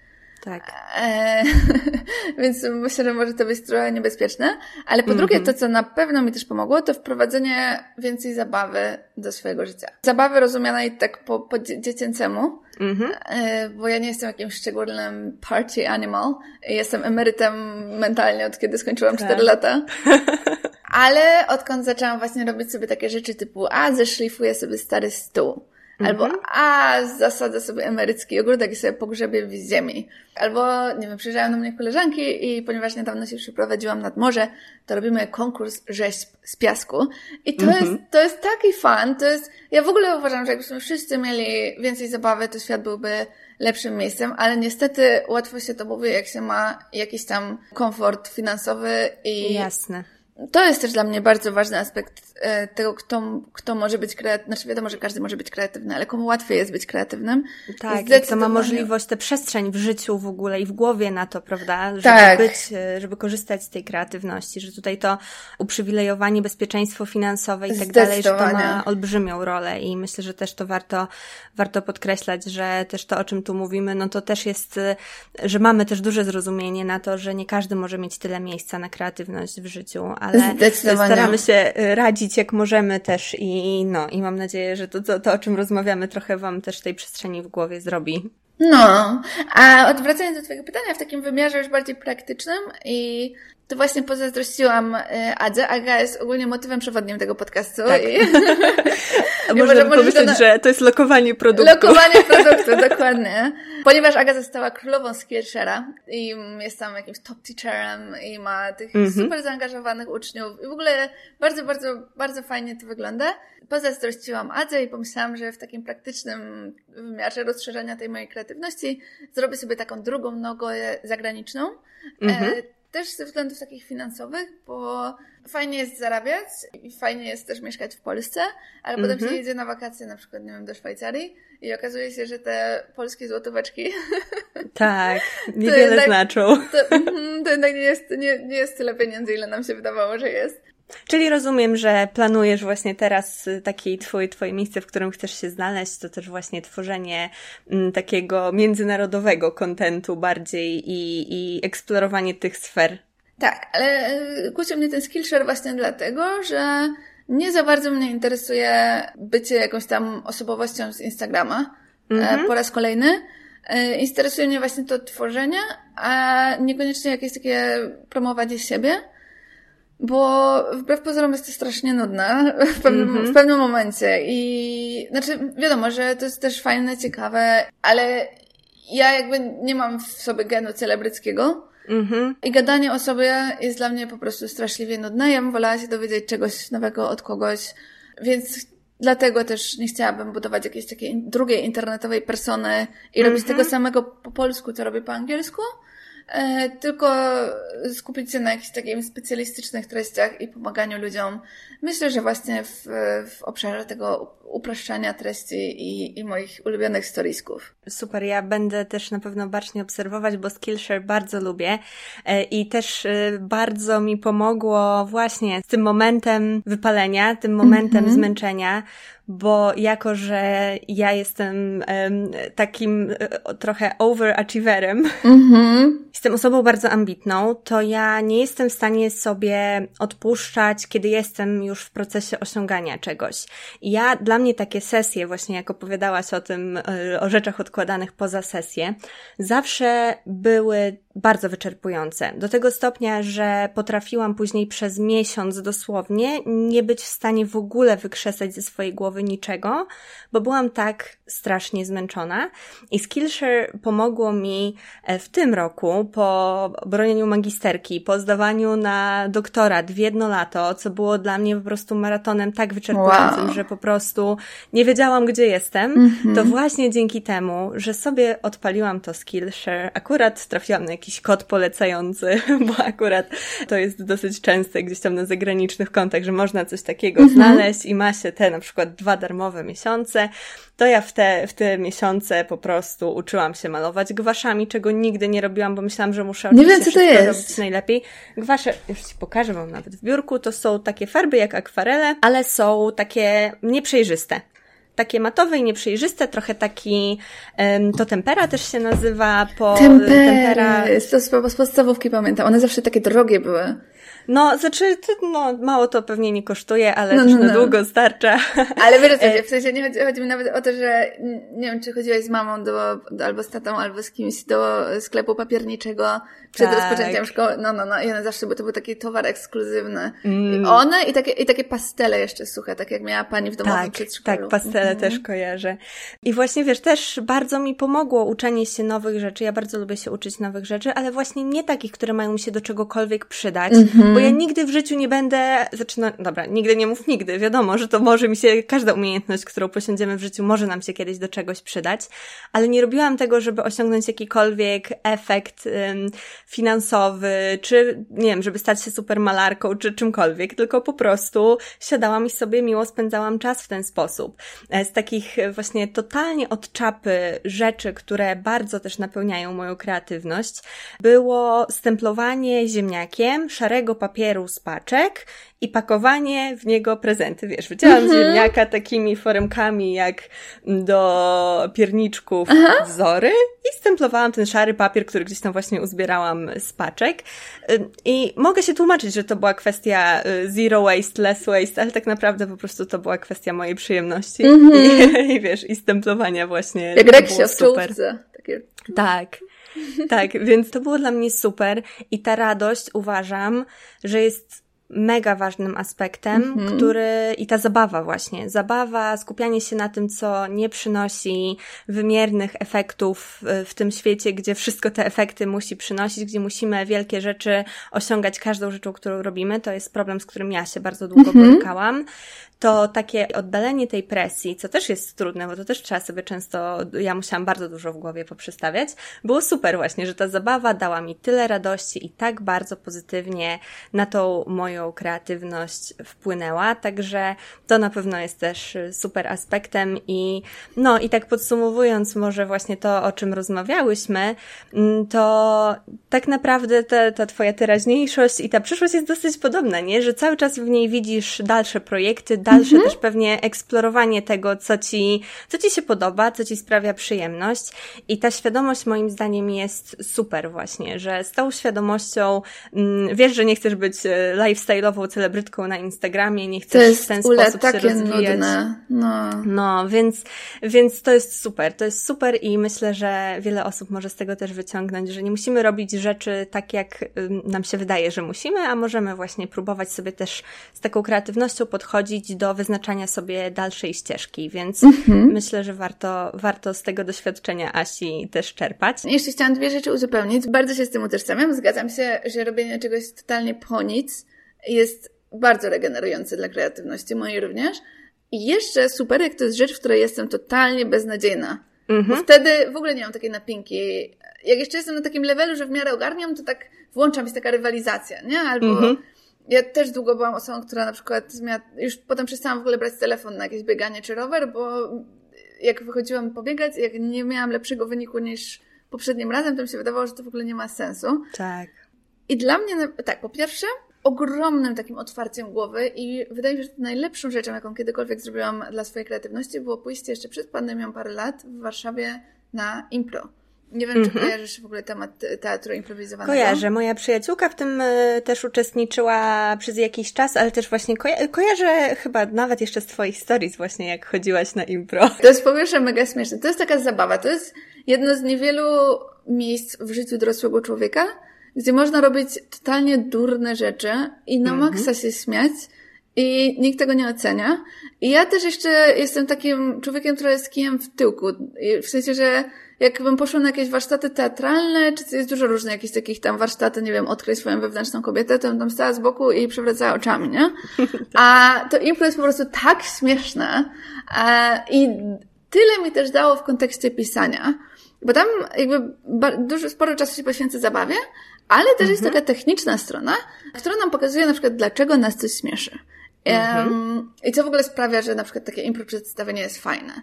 Tak. E, więc myślę, że może to być trochę niebezpieczne. Ale po drugie, to co na pewno mi też pomogło, to wprowadzenie więcej zabawy do swojego życia. Zabawy rozumianej tak po, po dziecięcemu, -hmm. e, bo ja nie jestem jakimś szczególnym party animal. Jestem emerytem mentalnie od kiedy skończyłam tak. 4 lata. Ale odkąd zaczęłam właśnie robić sobie takie rzeczy typu, a zeszlifuję sobie stary stół Albo, mhm. a zasadzę sobie emerycki ogródek i sobie pogrzebię w ziemi. Albo, nie wiem, przyjeżdżają do mnie koleżanki i ponieważ niedawno się przeprowadziłam nad morze, to robimy konkurs rzeźb z piasku. I to, mhm. jest, to jest taki fan, to jest, ja w ogóle uważam, że jakbyśmy wszyscy mieli więcej zabawy, to świat byłby lepszym miejscem, ale niestety łatwo się to mówi, jak się ma jakiś tam komfort finansowy i... Jasne to jest też dla mnie bardzo ważny aspekt e, tego, kto, kto może być kreatywny. Znaczy wiadomo, że każdy może być kreatywny, ale komu łatwiej jest być kreatywnym. Tak, i kto ma możliwość, tę przestrzeń w życiu w ogóle i w głowie na to, prawda? Żeby tak. być, e, żeby korzystać z tej kreatywności, że tutaj to uprzywilejowanie, bezpieczeństwo finansowe i tak dalej, że to ma olbrzymią rolę i myślę, że też to warto, warto podkreślać, że też to, o czym tu mówimy, no to też jest, e, że mamy też duże zrozumienie na to, że nie każdy może mieć tyle miejsca na kreatywność w życiu, ale staramy się y, radzić jak możemy też i no, i mam nadzieję, że to, to, to, o czym rozmawiamy, trochę Wam też tej przestrzeni w głowie zrobi. No, a odwracając do Twojego pytania w takim wymiarze już bardziej praktycznym i to właśnie pozazdrościłam y, Adze. Aga jest ogólnie motywem przewodnim tego podcastu. Tak. I... Można pomyśleć, na... że to jest lokowanie produktu. Lokowanie produktu, dokładnie. Ponieważ Aga została królową Skillshare'a i jest tam jakimś top teacherem i ma tych mm -hmm. super zaangażowanych uczniów i w ogóle bardzo, bardzo, bardzo fajnie to wygląda. Pozazdrościłam Adze i pomyślałam, że w takim praktycznym wymiarze rozszerzenia tej mojej kreatywności zrobię sobie taką drugą nogę zagraniczną. Mm -hmm. e, też ze względów takich finansowych, bo fajnie jest zarabiać i fajnie jest też mieszkać w Polsce, ale potem się mhm. jedzie na wakacje na przykład, nie wiem, do Szwajcarii i okazuje się, że te polskie złotóweczki tak, niewiele jednak, znaczą. To, mhm, to jednak nie jest, nie, nie jest tyle pieniędzy, ile nam się wydawało, że jest. Czyli rozumiem, że planujesz właśnie teraz y, taki twój, twoje miejsce, w którym chcesz się znaleźć, to też właśnie tworzenie mm, takiego międzynarodowego kontentu bardziej i, i eksplorowanie tych sfer. Tak, ale y, kłóci mnie ten Skillshare właśnie dlatego, że nie za bardzo mnie interesuje bycie jakąś tam osobowością z Instagrama mm-hmm. po raz kolejny. E, interesuje mnie właśnie to tworzenie, a niekoniecznie jakieś takie promowanie siebie. Bo wbrew pozorom jest to strasznie nudne w pewnym, mm -hmm. w pewnym momencie. I znaczy, wiadomo, że to jest też fajne, ciekawe, ale ja jakby nie mam w sobie genu celebryckiego. Mm -hmm. I gadanie o sobie jest dla mnie po prostu straszliwie nudne. Ja bym wolała się dowiedzieć czegoś nowego od kogoś. Więc Dlatego też nie chciałabym budować jakiejś takiej drugiej internetowej persony i robić mhm. tego samego po polsku, co robię po angielsku, tylko skupić się na jakichś takich specjalistycznych treściach i pomaganiu ludziom. Myślę, że właśnie w, w obszarze tego upraszczania treści i, i moich ulubionych storiesków. Super, ja będę też na pewno bacznie obserwować, bo Skillshare bardzo lubię e, i też e, bardzo mi pomogło właśnie z tym momentem wypalenia, tym momentem mm -hmm. zmęczenia, bo jako, że ja jestem um, takim um, trochę overachieverem, mm-hmm. jestem osobą bardzo ambitną, to ja nie jestem w stanie sobie odpuszczać, kiedy jestem już w procesie osiągania czegoś. I ja, dla mnie takie sesje, właśnie jak opowiadałaś o tym, e, o rzeczach odkładanych poza sesję, zawsze były bardzo wyczerpujące. Do tego stopnia, że potrafiłam później przez miesiąc dosłownie nie być w stanie w ogóle wykrzesać ze swojej głowy niczego, bo byłam tak strasznie zmęczona. I Skillshare pomogło mi e, w tym roku, po bronieniu magisterki, po zdawaniu na doktorat w jedno lato, co było dla mnie po prostu maratonem tak wyczerpującym, wow. że po prostu nie wiedziałam, gdzie jestem, mm -hmm. to właśnie dzięki temu, że sobie odpaliłam to Skillshare, akurat trafiłam na jakiś jakiś kod polecający, bo akurat to jest dosyć częste gdzieś tam na zagranicznych kontach, że można coś takiego mhm. znaleźć i ma się te na przykład dwa darmowe miesiące, to ja w te, w te miesiące po prostu uczyłam się malować gwaszami, czego nigdy nie robiłam, bo myślałam, że muszę nie wiem, co to jest. robić najlepiej. Gwasze, już Ci pokażę, mam nawet w biurku, to są takie farby jak akwarele, ale są takie nieprzejrzyste takie matowe i nieprzejrzyste, trochę taki, to tempera też się nazywa po Tempery. tempera. To z podstawówki pamiętam, one zawsze takie drogie były. No, znaczy, no, mało to pewnie nie kosztuje, ale no, też no, na no. długo starcza. Ale wiesz e, w sensie nie chodzi, chodzi mi nawet o to, że nie wiem, czy chodziłaś z mamą do, do, albo z tatą, albo z kimś do sklepu papierniczego przed tak. rozpoczęciem szkoły. No, no, no. I one zawsze, bo to był taki towar ekskluzywny. Mm. I one i takie, i takie pastele jeszcze suche, tak jak miała pani w domowym tak, przedszkolu. Tak, pastele mhm. też kojarzę. I właśnie, wiesz, też bardzo mi pomogło uczenie się nowych rzeczy. Ja bardzo lubię się uczyć nowych rzeczy, ale właśnie nie takich, które mają mi się do czegokolwiek przydać, mm-hmm. bo ja nigdy w życiu nie będę, znaczy, no, dobra, nigdy nie mów nigdy, wiadomo, że to może mi się, każda umiejętność, którą posiądziemy w życiu, może nam się kiedyś do czegoś przydać, ale nie robiłam tego, żeby osiągnąć jakikolwiek efekt finansowy, czy nie wiem, żeby stać się super malarką, czy czymkolwiek, tylko po prostu siadałam i sobie miło spędzałam czas w ten sposób. E, z takich właśnie totalnie od czapy rzeczy, które bardzo też napełniają moją kreatywność, było stemplowanie ziemniakiem szarego papieru z paczek i pakowanie w niego prezenty. Wiesz, wycięłam mhm. ziemniaka takimi foremkami jak do pierniczków Aha. wzory i stemplowałam ten szary papier, który gdzieś tam właśnie uzbierałam z paczek. I mogę się tłumaczyć, że to była kwestia y, zero waste, less waste, ale tak naprawdę po prostu to była kwestia mojej przyjemności mhm. I, i wiesz, i stemplowania właśnie. Jak Reksia w super. Takie... Tak. Tak, więc to było dla mnie super i ta radość uważam, że jest mega ważnym aspektem, mm-hmm. który i ta zabawa właśnie, zabawa, skupianie się na tym, co nie przynosi wymiernych efektów w tym świecie, gdzie wszystko te efekty musi przynosić, gdzie musimy wielkie rzeczy osiągać każdą rzeczą, którą robimy, to jest problem, z którym ja się bardzo długo mm-hmm. borykałam to takie oddalenie tej presji, co też jest trudne, bo to też trzeba sobie często, ja musiałam bardzo dużo w głowie poprzestawiać, było super właśnie, że ta zabawa dała mi tyle radości i tak bardzo pozytywnie na tą moją kreatywność wpłynęła, także to na pewno jest też super aspektem i no i tak podsumowując może właśnie to, o czym rozmawiałyśmy, mm, to tak naprawdę ta, ta twoja teraźniejszość i ta przyszłość jest dosyć podobna, nie? Że cały czas w niej widzisz dalsze projekty, dalsze mhm. też pewnie eksplorowanie tego, co ci, co ci się podoba, co ci sprawia przyjemność. I ta świadomość moim zdaniem jest super właśnie, że z tą świadomością mm, wiesz, że nie chcesz być e, lifestyle'ową celebrytką na Instagramie, nie chcesz w ten sposób się rozwijać. Nudne. No. no, więc, więc to jest super. To jest super i myślę, że wiele osób może z tego też wyciągnąć, że nie musimy robić rzeczy tak, jak nam się wydaje, że musimy, a możemy właśnie próbować sobie też z taką kreatywnością podchodzić do wyznaczania sobie dalszej ścieżki, więc mhm. myślę, że warto, warto z tego doświadczenia Asi też czerpać. Jeszcze chciałam dwie rzeczy uzupełnić. Bardzo się z tym utożsamiam. Zgadzam się, że robienie czegoś totalnie po nic jest bardzo regenerujące dla kreatywności mojej również. I jeszcze super, jak to jest rzecz, w której jestem totalnie beznadziejna. Mhm. Bo wtedy w ogóle nie mam takiej napinki. Jak jeszcze jestem na takim levelu, że w miarę ogarniam, to tak włączam, jest taka rywalizacja, nie? Albo mhm. ja też długo byłam osobą, która na przykład miała, już potem przestałam w ogóle brać telefon na jakieś bieganie czy rower, bo jak wychodziłam pobiegać, jak nie miałam lepszego wyniku niż poprzednim razem, to mi się wydawało, że to w ogóle nie ma sensu. Tak. I dla mnie, tak, po pierwsze, ogromnym takim otwarciem głowy i wydaje mi się, że najlepszą rzeczą, jaką kiedykolwiek zrobiłam dla swojej kreatywności, było pójście jeszcze przed pandemią parę lat w Warszawie na impro. Nie wiem, czy mhm. kojarzysz w ogóle temat teatru improwizowanego? Kojarzę. Moja przyjaciółka w tym e, też uczestniczyła przez jakiś czas, ale też właśnie koja kojarzę chyba nawet jeszcze z Twoich stories właśnie, jak chodziłaś na impro. To jest po pierwsze mega śmieszne. To jest taka zabawa. To jest jedno z niewielu miejsc w życiu dorosłego człowieka, gdzie można robić totalnie durne rzeczy i na mhm. maksa się śmiać i nikt tego nie ocenia. I ja też jeszcze jestem takim człowiekiem, który jest kijem w tyłku. W sensie, że jakbym poszła na jakieś warsztaty teatralne, czy jest dużo różnych jakichś takich tam warsztaty, nie wiem, odkryj swoją wewnętrzną kobietę, to bym tam stała z boku i przewracała oczami, nie? A to impro jest po prostu tak śmieszne i tyle mi też dało w kontekście pisania, bo tam jakby dużo, sporo czasu się poświęcę zabawie, ale też mhm. jest taka techniczna strona, która nam pokazuje na przykład, dlaczego nas coś śmieszy. Mhm. I co w ogóle sprawia, że na przykład takie impro przedstawienie jest fajne.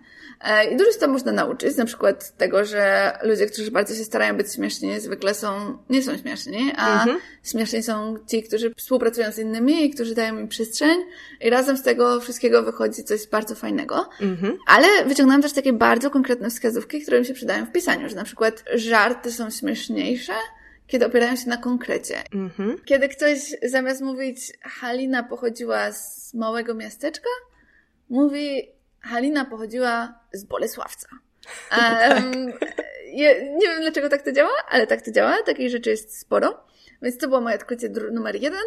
E, I dużo się tam można nauczyć, na przykład tego, że ludzie, którzy bardzo się starają być śmieszni, zwykle są, nie są śmieszni, a mhm. śmieszni są ci, którzy współpracują z innymi i którzy dają im przestrzeń i razem z tego wszystkiego wychodzi coś bardzo fajnego. Mhm. Ale wyciągnąłem też takie bardzo konkretne wskazówki, które mi się przydają w pisaniu, że na przykład żarty są śmieszniejsze, kiedy opierają się na konkrecie. Mhm. Kiedy ktoś zamiast mówić Halina pochodziła z małego miasteczka, mówi Halina pochodziła z Bolesławca. Um, nie, nie wiem dlaczego tak to działa, ale tak to działa. Takich rzeczy jest sporo. Więc to było moje odkrycie numer jeden.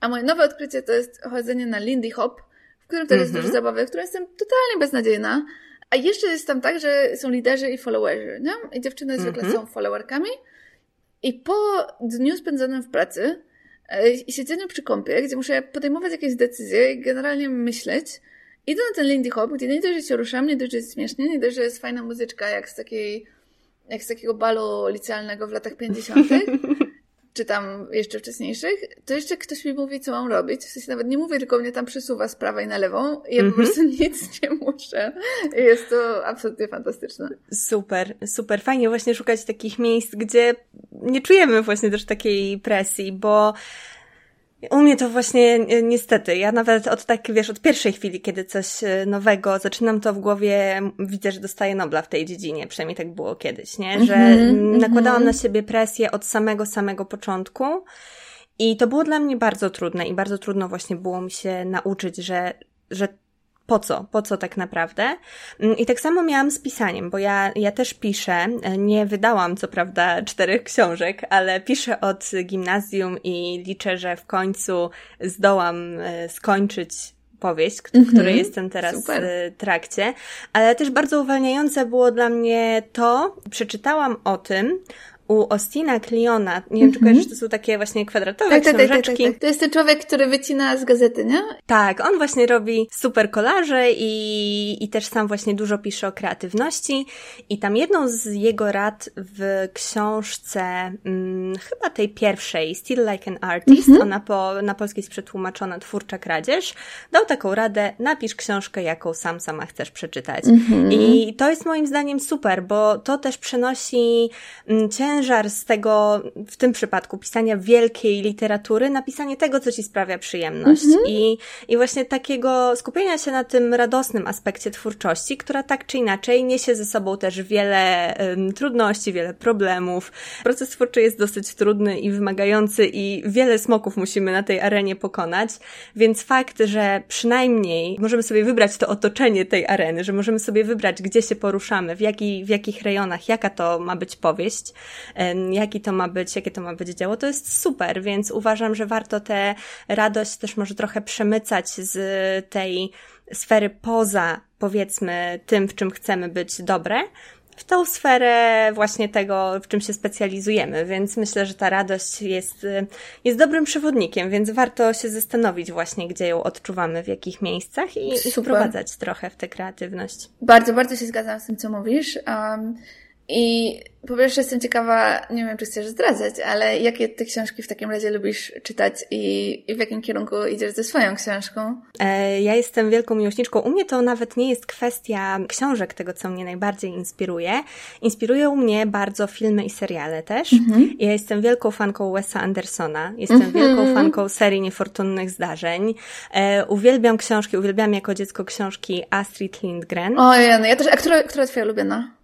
A moje nowe odkrycie to jest chodzenie na Lindy Hop, w którym też jest mhm. dużo zabawy, w którym jestem totalnie beznadziejna. A jeszcze jest tam tak, że są liderzy i followerzy, nie? I dziewczyny zwykle mm są followerkami. I po dniu spędzonym w pracy e, i siedzeniu przy kąpie, gdzie muszę podejmować jakieś decyzje i generalnie myśleć, idę na ten Lindy Hop, gdzie nie dość, że się ruszam, nie dość, że jest śmiesznie, nie dość, że jest fajna muzyczka, jak z takiej, jak z takiego balu licealnego w latach 50., czy tam jeszcze wcześniejszych, to jeszcze ktoś mi mówi, co mam robić. W sensie nawet nie mówię, tylko mnie tam przesuwa z prawej na lewą i ja mm -hmm. po mhm. prostu nic nie muszę. Jest to absolutnie fantastyczne. Super, super. Fajnie właśnie szukać takich miejsc, gdzie nie czujemy właśnie też takiej presji, bo u mnie to właśnie niestety. Ja nawet od tak, wiesz, od pierwszej chwili, kiedy coś e, nowego zaczynam, to w głowie widzę, że dostaję Nobla w tej dziedzinie. Przynajmniej tak było kiedyś, nie? Że mm-hmm, nakładałam mm-hmm. na siebie presję od samego, samego początku. I to było dla mnie bardzo trudne i bardzo trudno właśnie było mi się nauczyć, że, że po co, po co tak naprawdę. Mm, I tak samo miałam z pisaniem, bo ja, ja też piszę, nie wydałam co prawda czterech książek, ale piszę od gimnazjum i liczę, że w końcu zdołam e, skończyć powieść, mm -hmm. której jestem teraz Super. w trakcie, ale też bardzo uwalniające było dla mnie to, przeczytałam o tym, u Ostina Kliona, nie wiem, czy mhm. kojarzysz, to są takie właśnie kwadratowe tak, książeczki. Tak, tak, tak, tak. To jest ten człowiek, który wycina z gazety, nie? Tak, on właśnie robi super kolaże i, i też sam właśnie dużo pisze o kreatywności i tam jedną z jego rad w książce, hmm, chyba tej pierwszej, Still Like an Artist, mhm. ona po, na polski jest przetłumaczona Twórcza Kradzież, dał taką radę, napisz książkę, jaką sam sama chcesz przeczytać. Mhm. I to jest moim zdaniem super, bo to też przenosi mm, ciężar z tego, w tym przypadku, pisania wielkiej literatury, napisanie tego, co ci sprawia przyjemność. Mhm. I, I właśnie takiego skupienia się na tym radosnym aspekcie twórczości, która tak czy inaczej niesie ze sobą też wiele trudności, wiele problemów. Proces twórczy jest dosyć trudny i wymagający i wiele smoków musimy na tej arenie pokonać, więc fakt, że przynajmniej możemy sobie wybrać to otoczenie tej areny, że możemy sobie wybrać, gdzie się poruszamy, w, jaki, w jakich rejonach, jaka to ma być powieść, jaki to ma być, jakie to ma być dzieło, to jest super, więc uważam, że warto tę radość też może trochę przemycać z tej sfery poza, powiedzmy, tym, w czym chcemy być dobre, w tą sferę właśnie tego, w czym się specjalizujemy, więc myślę, że ta radość jest, jest dobrym przewodnikiem, więc warto się zastanowić właśnie, gdzie ją odczuwamy, w jakich miejscach i, i wprowadzać trochę w tę kreatywność. Bardzo, bardzo się zgadzam z tym, co mówisz. Um, i po pierwsze jestem ciekawa, nie wiem czy chcesz zdradzać, ale jakie ty książki w takim razie lubisz czytać i, i w jakim kierunku idziesz ze swoją książką? E, ja jestem wielką miłośniczką. U mnie to nawet nie jest kwestia książek, tego co mnie najbardziej inspiruje. Inspirują mnie bardzo filmy i seriale też. Mhm. Ja jestem wielką fanką Wesa Andersona. Jestem mhm. wielką fanką serii Niefortunnych Zdarzeń. E, uwielbiam książki, uwielbiam jako dziecko książki Astrid Lindgren. O ja, ja też. A która, która twoja ulubiona?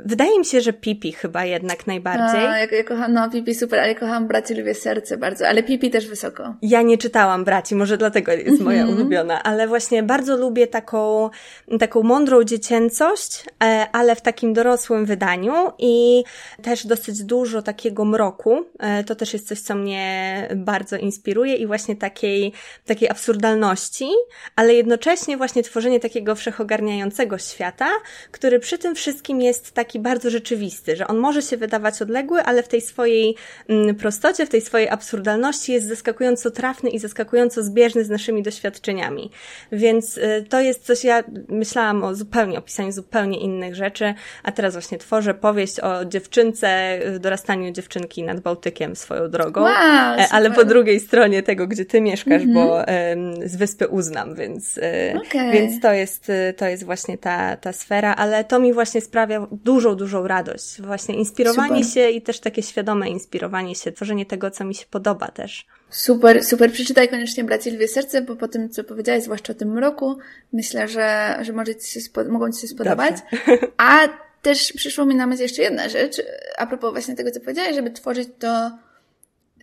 Wydaje mi się, że Pipi chyba jednak najbardziej. A, ja, ja kocham, no Pipi super, ale kocham Braci Lubię Serce bardzo, ale Pipi też wysoko. Ja nie czytałam Braci, może dlatego jest moja mm -hmm. ulubiona, ale właśnie bardzo lubię taką, taką mądrą dziecięcość, e, ale w takim dorosłym wydaniu i też dosyć dużo takiego mroku. E, to też jest coś, co mnie bardzo inspiruje i właśnie takiej, takiej absurdalności, ale jednocześnie właśnie tworzenie takiego wszechogarniającego świata, który przy tym wszystkim jest tak taki bardzo rzeczywisty, że on może się wydawać odległy, ale w tej swojej mm, prostocie, w tej swojej absurdalności jest zaskakująco trafny i zaskakująco zbieżny z naszymi doświadczeniami. Więc y, to jest coś, ja myślałam o zupełnie, o pisaniu zupełnie innych rzeczy, a teraz właśnie tworzę powieść o dziewczynce, y, dorastaniu dziewczynki nad Bałtykiem swoją drogą, wow, e, ale po drugiej stronie tego, gdzie ty mieszkasz, mm -hmm. bo um, z wyspy uznam, więc, y, okay. więc to jest, to jest właśnie ta, ta sfera, ale to mi właśnie sprawia dużo dużą, dużą radość. Właśnie inspirowanie super. się i też takie świadome inspirowanie się, tworzenie tego, co mi się podoba też. Super, super. Przeczytaj koniecznie Braci Lwie Serce, bo po tym, co powiedziałeś, zwłaszcza o tym mroku, myślę, że, że może ci się mogą Ci się spodobać. Dobrze. A też przyszło mi na myśl jeszcze jedna rzecz, a propos właśnie tego, co powiedziałeś, żeby tworzyć to,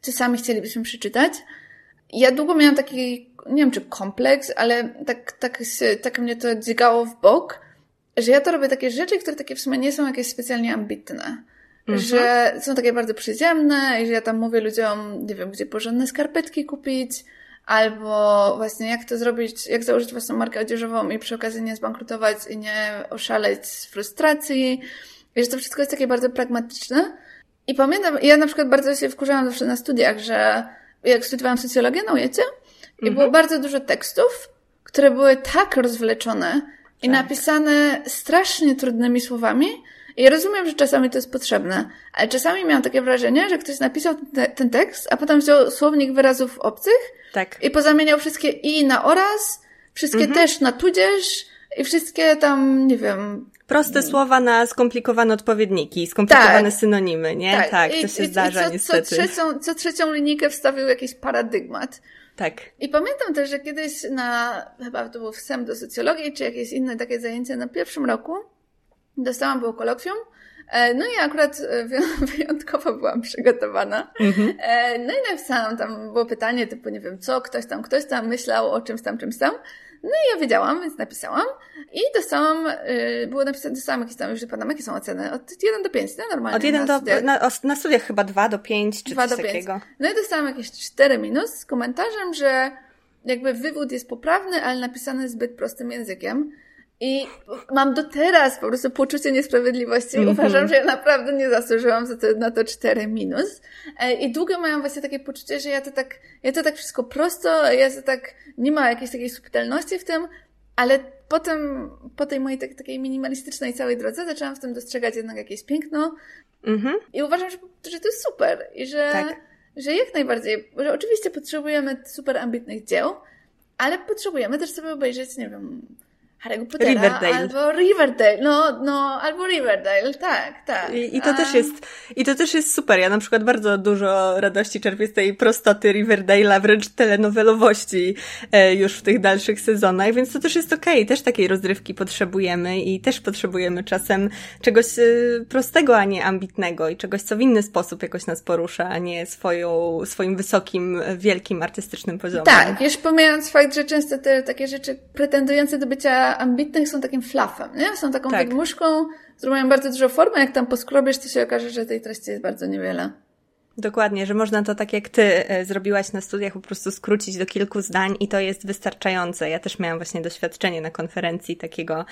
co sami chcielibyśmy przeczytać. Ja długo miałam taki, nie wiem czy kompleks, ale tak, tak, tak mnie to dźgało w bok, że ja to robię takie rzeczy, które takie w sumie nie są jakieś specjalnie ambitne. Mhm. Że są takie bardzo przyziemne i że ja tam mówię ludziom, nie wiem, gdzie porządne skarpetki kupić, albo właśnie jak to zrobić, jak założyć własną markę odzieżową i przy okazji nie zbankrutować i nie oszaleć z frustracji. I że to wszystko jest takie bardzo pragmatyczne. I pamiętam, ja na przykład bardzo się wkurzałam zawsze na studiach, że jak studiowałam socjologię na ujecie i mhm. było bardzo dużo tekstów, które były tak rozwleczone, i tak. napisane strasznie trudnymi słowami. I ja rozumiem, że czasami to jest potrzebne, ale czasami miałam takie wrażenie, że ktoś napisał te, ten tekst, a potem wziął słownik wyrazów obcych tak. i pozamieniał wszystkie i na oraz, wszystkie mhm. też na tudzież i wszystkie tam, nie wiem... Proste słowa na skomplikowane odpowiedniki, skomplikowane tak. synonimy, nie? Tak, tak to się I, zdarza i co, niestety. Co trzecią, co trzecią linijkę wstawił jakiś paradygmat. Tak. I pamiętam też, że kiedyś na, chyba to był wstęp do socjologii, czy jakieś inne takie zajęcie na pierwszym roku, dostałam było kolokwium, e, no i akurat e, wyjątkowo byłam przygotowana. Mhm. E, no i napisałam tam, było pytanie typu, nie wiem co, ktoś tam, ktoś tam myślał o czymś tam, czymś tam. No i ja wiedziałam, więc napisałam i dostałam, yy, było napisane, dostałam jakieś tam, już pamiętam, jakie są oceny, od 1 do 5, no normalnie. Od 1 do, studiach. na, na studiach chyba 2 do 5, czy 2 coś do 5. takiego. No i dostałam jakieś 4 minus z komentarzem, że jakby wywód jest poprawny, ale napisany zbyt prostym językiem. I mam do teraz po prostu poczucie niesprawiedliwości. Mm -hmm. Uważam, że ja naprawdę nie zasłużyłam za to, na to 4 minus. E, I długo miałam właśnie takie poczucie, że ja to tak, ja to tak wszystko prosto, ja to tak, nie ma jakiejś takiej subtelności w tym, ale potem, po tej mojej tak, takiej minimalistycznej całej drodze zaczęłam w tym dostrzegać jednak jakieś piękno. Mm -hmm. I uważam, że, że to jest super. I że, tak. że jak najbardziej, że oczywiście potrzebujemy super ambitnych dzieł, ale potrzebujemy też sobie obejrzeć, nie wiem, Harry'ego Pottera Riverdale. albo Riverdale, no, no, albo Riverdale, tak, tak. I, i to też jest, i to też jest super. Ja na przykład bardzo dużo radości czerpię z tej prostoty Riverdale'a, wręcz telenowelowości e, już w tych dalszych sezonach, więc to też jest okej. Okay. Też takiej rozrywki potrzebujemy i też potrzebujemy czasem czegoś e, prostego, a nie ambitnego i czegoś, co w inny sposób jakoś nas porusza, a nie swoją, swoim wysokim, wielkim artystycznym poziomem. Tak, już pomijając fakt, że często te takie rzeczy pretendujące do bycia ambitnych są takim flafem, nie? Są taką tak. wydmuszką, mają bardzo dużo formy, jak tam poskrobiesz, to się okaże, że tej treści jest bardzo niewiele. Dokładnie, że można to tak jak ty e, zrobiłaś na studiach, po prostu skrócić do kilku zdań i to jest wystarczające. Ja też miałam właśnie doświadczenie na konferencji takiego,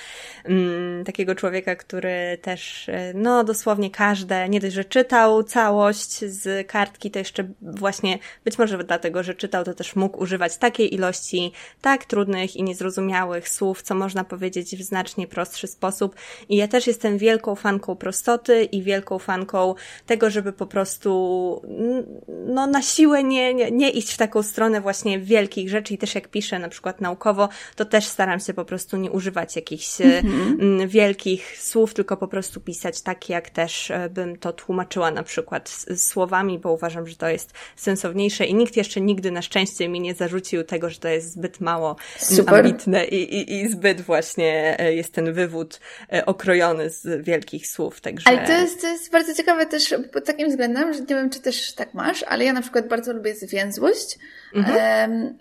mm, takiego człowieka, który też, e, no dosłownie każde, nie dość, że czytał całość z kartki, to jeszcze właśnie, być może dlatego, że czytał, to też mógł używać takiej ilości tak trudnych i niezrozumiałych słów, co można powiedzieć w znacznie prostszy sposób. I ja też jestem wielką fanką prostoty i wielką fanką tego, żeby po prostu no, na siłę nie, nie, nie iść w taką stronę właśnie wielkich rzeczy i też jak piszę na przykład naukowo, to też staram się po prostu nie używać jakichś mm-hmm. wielkich słów, tylko po prostu pisać tak, jak też e, bym to tłumaczyła na przykład słowami, bo uważam, że to jest sensowniejsze i nikt jeszcze nigdy na szczęście mi nie zarzucił tego, że to jest zbyt mało Super. ambitne i, i, i zbyt właśnie e, jest ten wywód okrojony z wielkich słów, także... Ale to jest, to jest bardzo ciekawe też pod takim względem, że nie wiem, czy też tak masz, ale ja na przykład bardzo lubię zwięzłość mhm.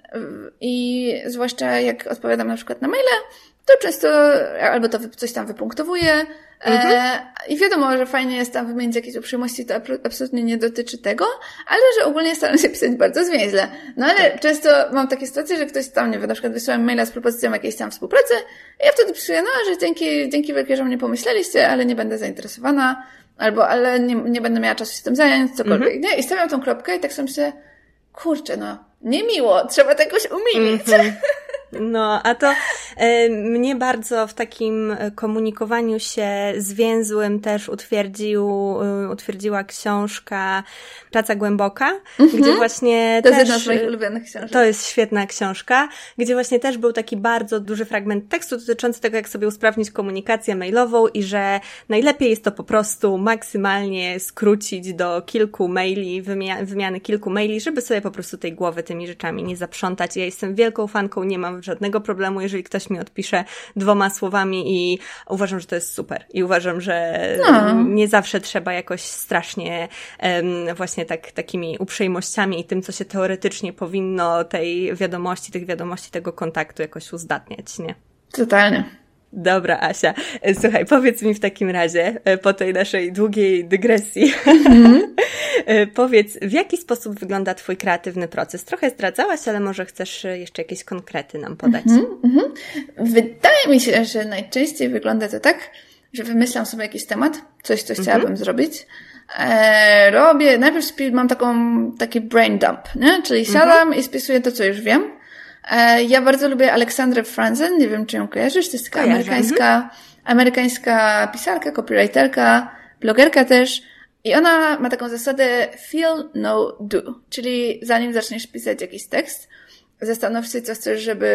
i zwłaszcza jak odpowiadam na przykład na maile, to często albo to coś tam wypunktowuję e, mhm. i wiadomo, że fajnie jest tam wymienić jakieś uprzejmości, to absolutnie nie dotyczy tego, ale że ogólnie staram się pisać bardzo zwięźle. No ale tak. często mam takie sytuacje, że ktoś tam, nie wiem, na przykład wysyła maila z propozycją jakiejś tam współpracy i ja wtedy pisuję, no, że dzięki, dzięki wielkie, że mnie pomyśleliście, ale nie będę zainteresowana, albo ale nie, nie będę miała czasu się tym zająć, cokolwiek, mm -hmm. nie? I stawiam tą kropkę i tak sobie myślę, kurczę, no, niemiło, trzeba to jakoś umilić. Mm -hmm. No, a to mnie bardzo w takim komunikowaniu się zwięzłym też utwierdził, e, utwierdziła książka Praca Głęboka, gdzie właśnie to też... To jest jedna z moich ulubionych książek. To jest świetna książka, gdzie właśnie też był taki bardzo duży fragment tekstu dotyczący tego, jak sobie usprawnić komunikację mailową i że najlepiej jest to po prostu maksymalnie skrócić do kilku maili, wymia wymiany kilku maili, żeby sobie po prostu tej głowy tymi rzeczami nie zaprzątać. Ja jestem wielką fanką, nie mam żadnego problemu, jeżeli ktoś mi odpisze dwoma słowami i uważam, że to jest super. I uważam, że no. nie zawsze trzeba jakoś strasznie właśnie tak, takimi uprzejmościami i tym, co się teoretycznie powinno tej wiadomości, tych wiadomości, tego kontaktu jakoś uzdatniać, nie? Totalnie. Dobra, Asia. Słuchaj, powiedz mi w takim razie, e, po tej naszej długiej dygresji, mm-hmm. powiedz, w jaki sposób wygląda Twój kreatywny proces? Trochę zdradzałaś, ale może chcesz jeszcze jakieś konkrety nam podać? Mm-hmm, mm-hmm. Wydaje mi się, że najczęściej wygląda to tak, że wymyślam sobie jakiś temat, coś, co chciałabym zrobić. E, robię, najpierw mam taką, taki brain dump, nie? Czyli siadam i spisuję to, co już wiem E, ja bardzo lubię Aleksandrę Franzen, nie wiem czy ją kojarzysz, to jest taka amerykańska, mhm. amerykańska pisarka, copywriterka, blogerka też. I ona ma taką zasadę feel, no, do. Czyli zanim zaczniesz pisać jakiś tekst, zastanów się, co chcesz, żeby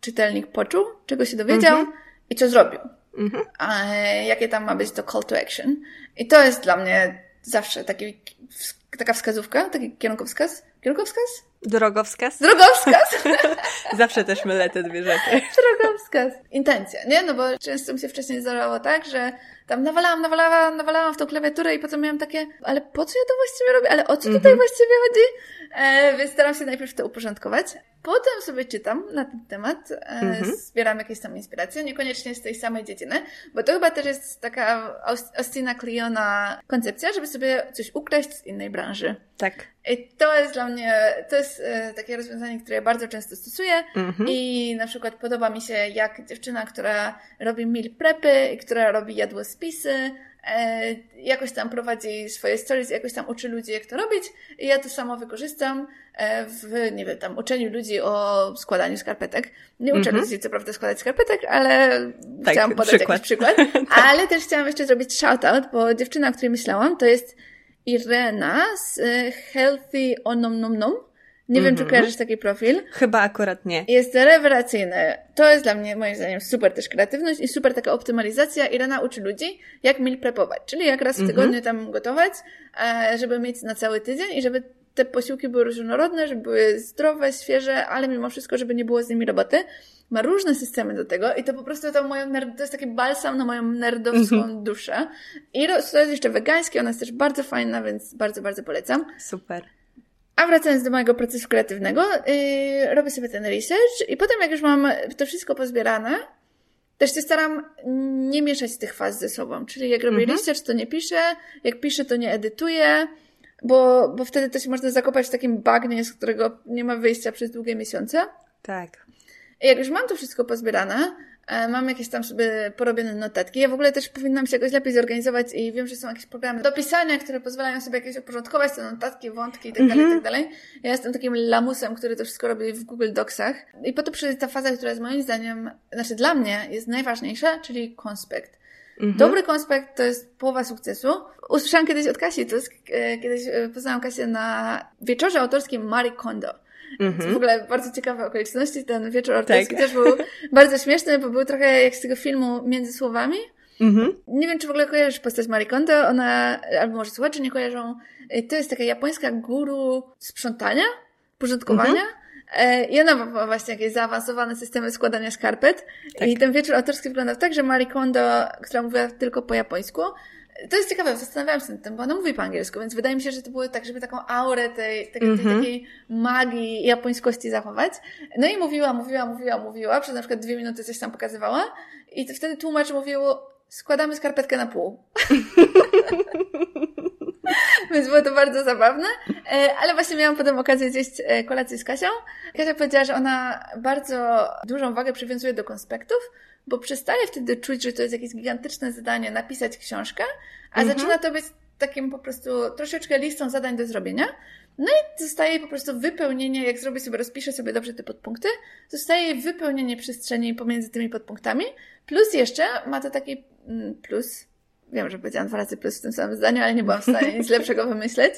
czytelnik poczuł, czego się dowiedział mm -hmm. i co zrobił. Mm -hmm. A jakie tam ma być to call to action. I to jest dla mnie zawsze taki, taka wskazówka, taki kierunkowskaz. Kierunkowskaz? Drogowskaz? Drogowskaz! Zawsze też mylę te dwie rzeczy. Drogowskaz. Intencja, nie? No bo często mi się wcześniej zdarzało tak, że tam nawalałam, nawalałam, nawalałam w tą klawiaturę i potem miałam takie, ale po co ja to właściwie robię? Ale o co tutaj mm -hmm. właściwie chodzi? E, więc staram się najpierw to uporządkować. Potem sobie czytam na ten temat, e, -hmm. zbieram jakieś tam inspiracje, niekoniecznie z tej samej dziedziny, bo to chyba też jest taka Austina Kleona koncepcja, żeby sobie coś ukraść z innej branży. Tak. I to jest dla mnie, to jest e, takie rozwiązanie, które ja bardzo często stosuję -hmm. i na przykład podoba mi się jak dziewczyna, która robi meal prepy i która robi jadłospisy, jakoś tam prowadzi swoje stories, jakoś tam uczy ludzi, jak to robić i ja to samo wykorzystam e, w, nie wiem, tam uczeniu ludzi o składaniu skarpetek. Nie uczę mm -hmm. ludzi, co prawda, składać skarpetek, ale tak, chciałam podać przykład. jakiś przykład. Ale też chciałam jeszcze zrobić shoutout, bo dziewczyna, o której myślałam, to jest Irena z y, Healthy Onom Nom Nom. Nie mm -hmm. wiem, czy mhm. kojarzysz taki profil. Chyba akurat nie. Jest rewelacyjny. To jest dla mnie, moim zdaniem, super też kreatywność i super taka optymalizacja. Irena uczy ludzi, jak meal prepować, czyli jak raz w mhm. tygodniu mm -hmm. tam gotować, e, żeby mieć na cały tydzień i żeby te posiłki były różnorodne, żeby były zdrowe, świeże, ale mimo wszystko, żeby nie było z nimi roboty ma różne systemy do tego i to po prostu to, moją nerd, to jest taki balsam na moją nerdowską mm-hmm. duszę. I to jest jeszcze wegańskie, ona jest też bardzo fajna, więc bardzo, bardzo polecam. Super. A wracając do mojego procesu kreatywnego, yy, robię sobie ten research i potem jak już mam to wszystko pozbierane, też się staram nie mieszać tych faz ze sobą. Czyli jak robię mm-hmm. research, to nie piszę, jak piszę, to nie edytuję, bo, bo wtedy też można zakopać w takim bagnie, z którego nie ma wyjścia przez długie miesiące. Tak. I jak już mam to wszystko pozbierane, mam jakieś tam sobie porobione notatki. Ja w ogóle też powinnam się jakoś lepiej zorganizować i wiem, że są jakieś programy do pisania, które pozwalają sobie jakieś uporządkować te notatki, wątki i tak dalej, i tak dalej. Ja jestem takim lamusem, który to wszystko robi w Google Docsach. I po to przyjdzie ta faza, która jest moim zdaniem, znaczy dla mnie jest najważniejsza, czyli konspekt. Mhm. Dobry konspekt to jest połowa sukcesu. Usłyszałam kiedyś od Kasi Tusk, e, kiedyś e, poznałam Kasię na wieczorze autorskim Marie Kondo. Mhm. W ogóle bardzo ciekawe okoliczności. Ten wieczór autorski tak. też był bardzo śmieszny, bo był trochę jak z tego filmu Między Słowami. Mhm. Nie wiem, czy w ogóle kojarzysz postać Marie Kondo. Ona, albo może słuchacze nie kojarzą. E, to jest taka japońska guru sprzątania, porządkowania. Mhm. E, I ona ma właśnie jakieś zaawansowane systemy składania skarpet. Tak. I ten wieczór autorski wyglądał tak, że Marie Kondo, która mówiła tylko po japońsku, to jest ciekawe, zastanawiałam się nad tym, bo ona mówi po angielsku, więc wydaje mi się, że to było tak, żeby taką aurę tej, tej, tej mm -hmm. takiej magii japońskości zachować. No i mówiła, mówiła, mówiła, mówiła, przez na przykład dwie minuty coś tam pokazywała i wtedy tłumacz mówił, składamy skarpetkę na pół. Więc było to bardzo zabawne. E, ale właśnie miałam potem okazję zjeść e, kolację z Kasią. Kasia powiedziała, że ona bardzo dużą wagę przywiązuje do konspektów, bo przestaje wtedy czuć, że to jest jakieś gigantyczne zadanie napisać książkę, a mhm. zaczyna to być takim po prostu troszeczkę listą zadań do zrobienia. No i zostaje po prostu wypełnienie, jak zrobię sobie, rozpiszę sobie dobrze te podpunkty, zostaje wypełnienie przestrzeni pomiędzy tymi podpunktami, plus jeszcze ma to taki mm, plus, wiem, że powiedziałam dwa razy plus w tym samym zdaniu, ale nie byłam w stanie nic lepszego wymyśleć,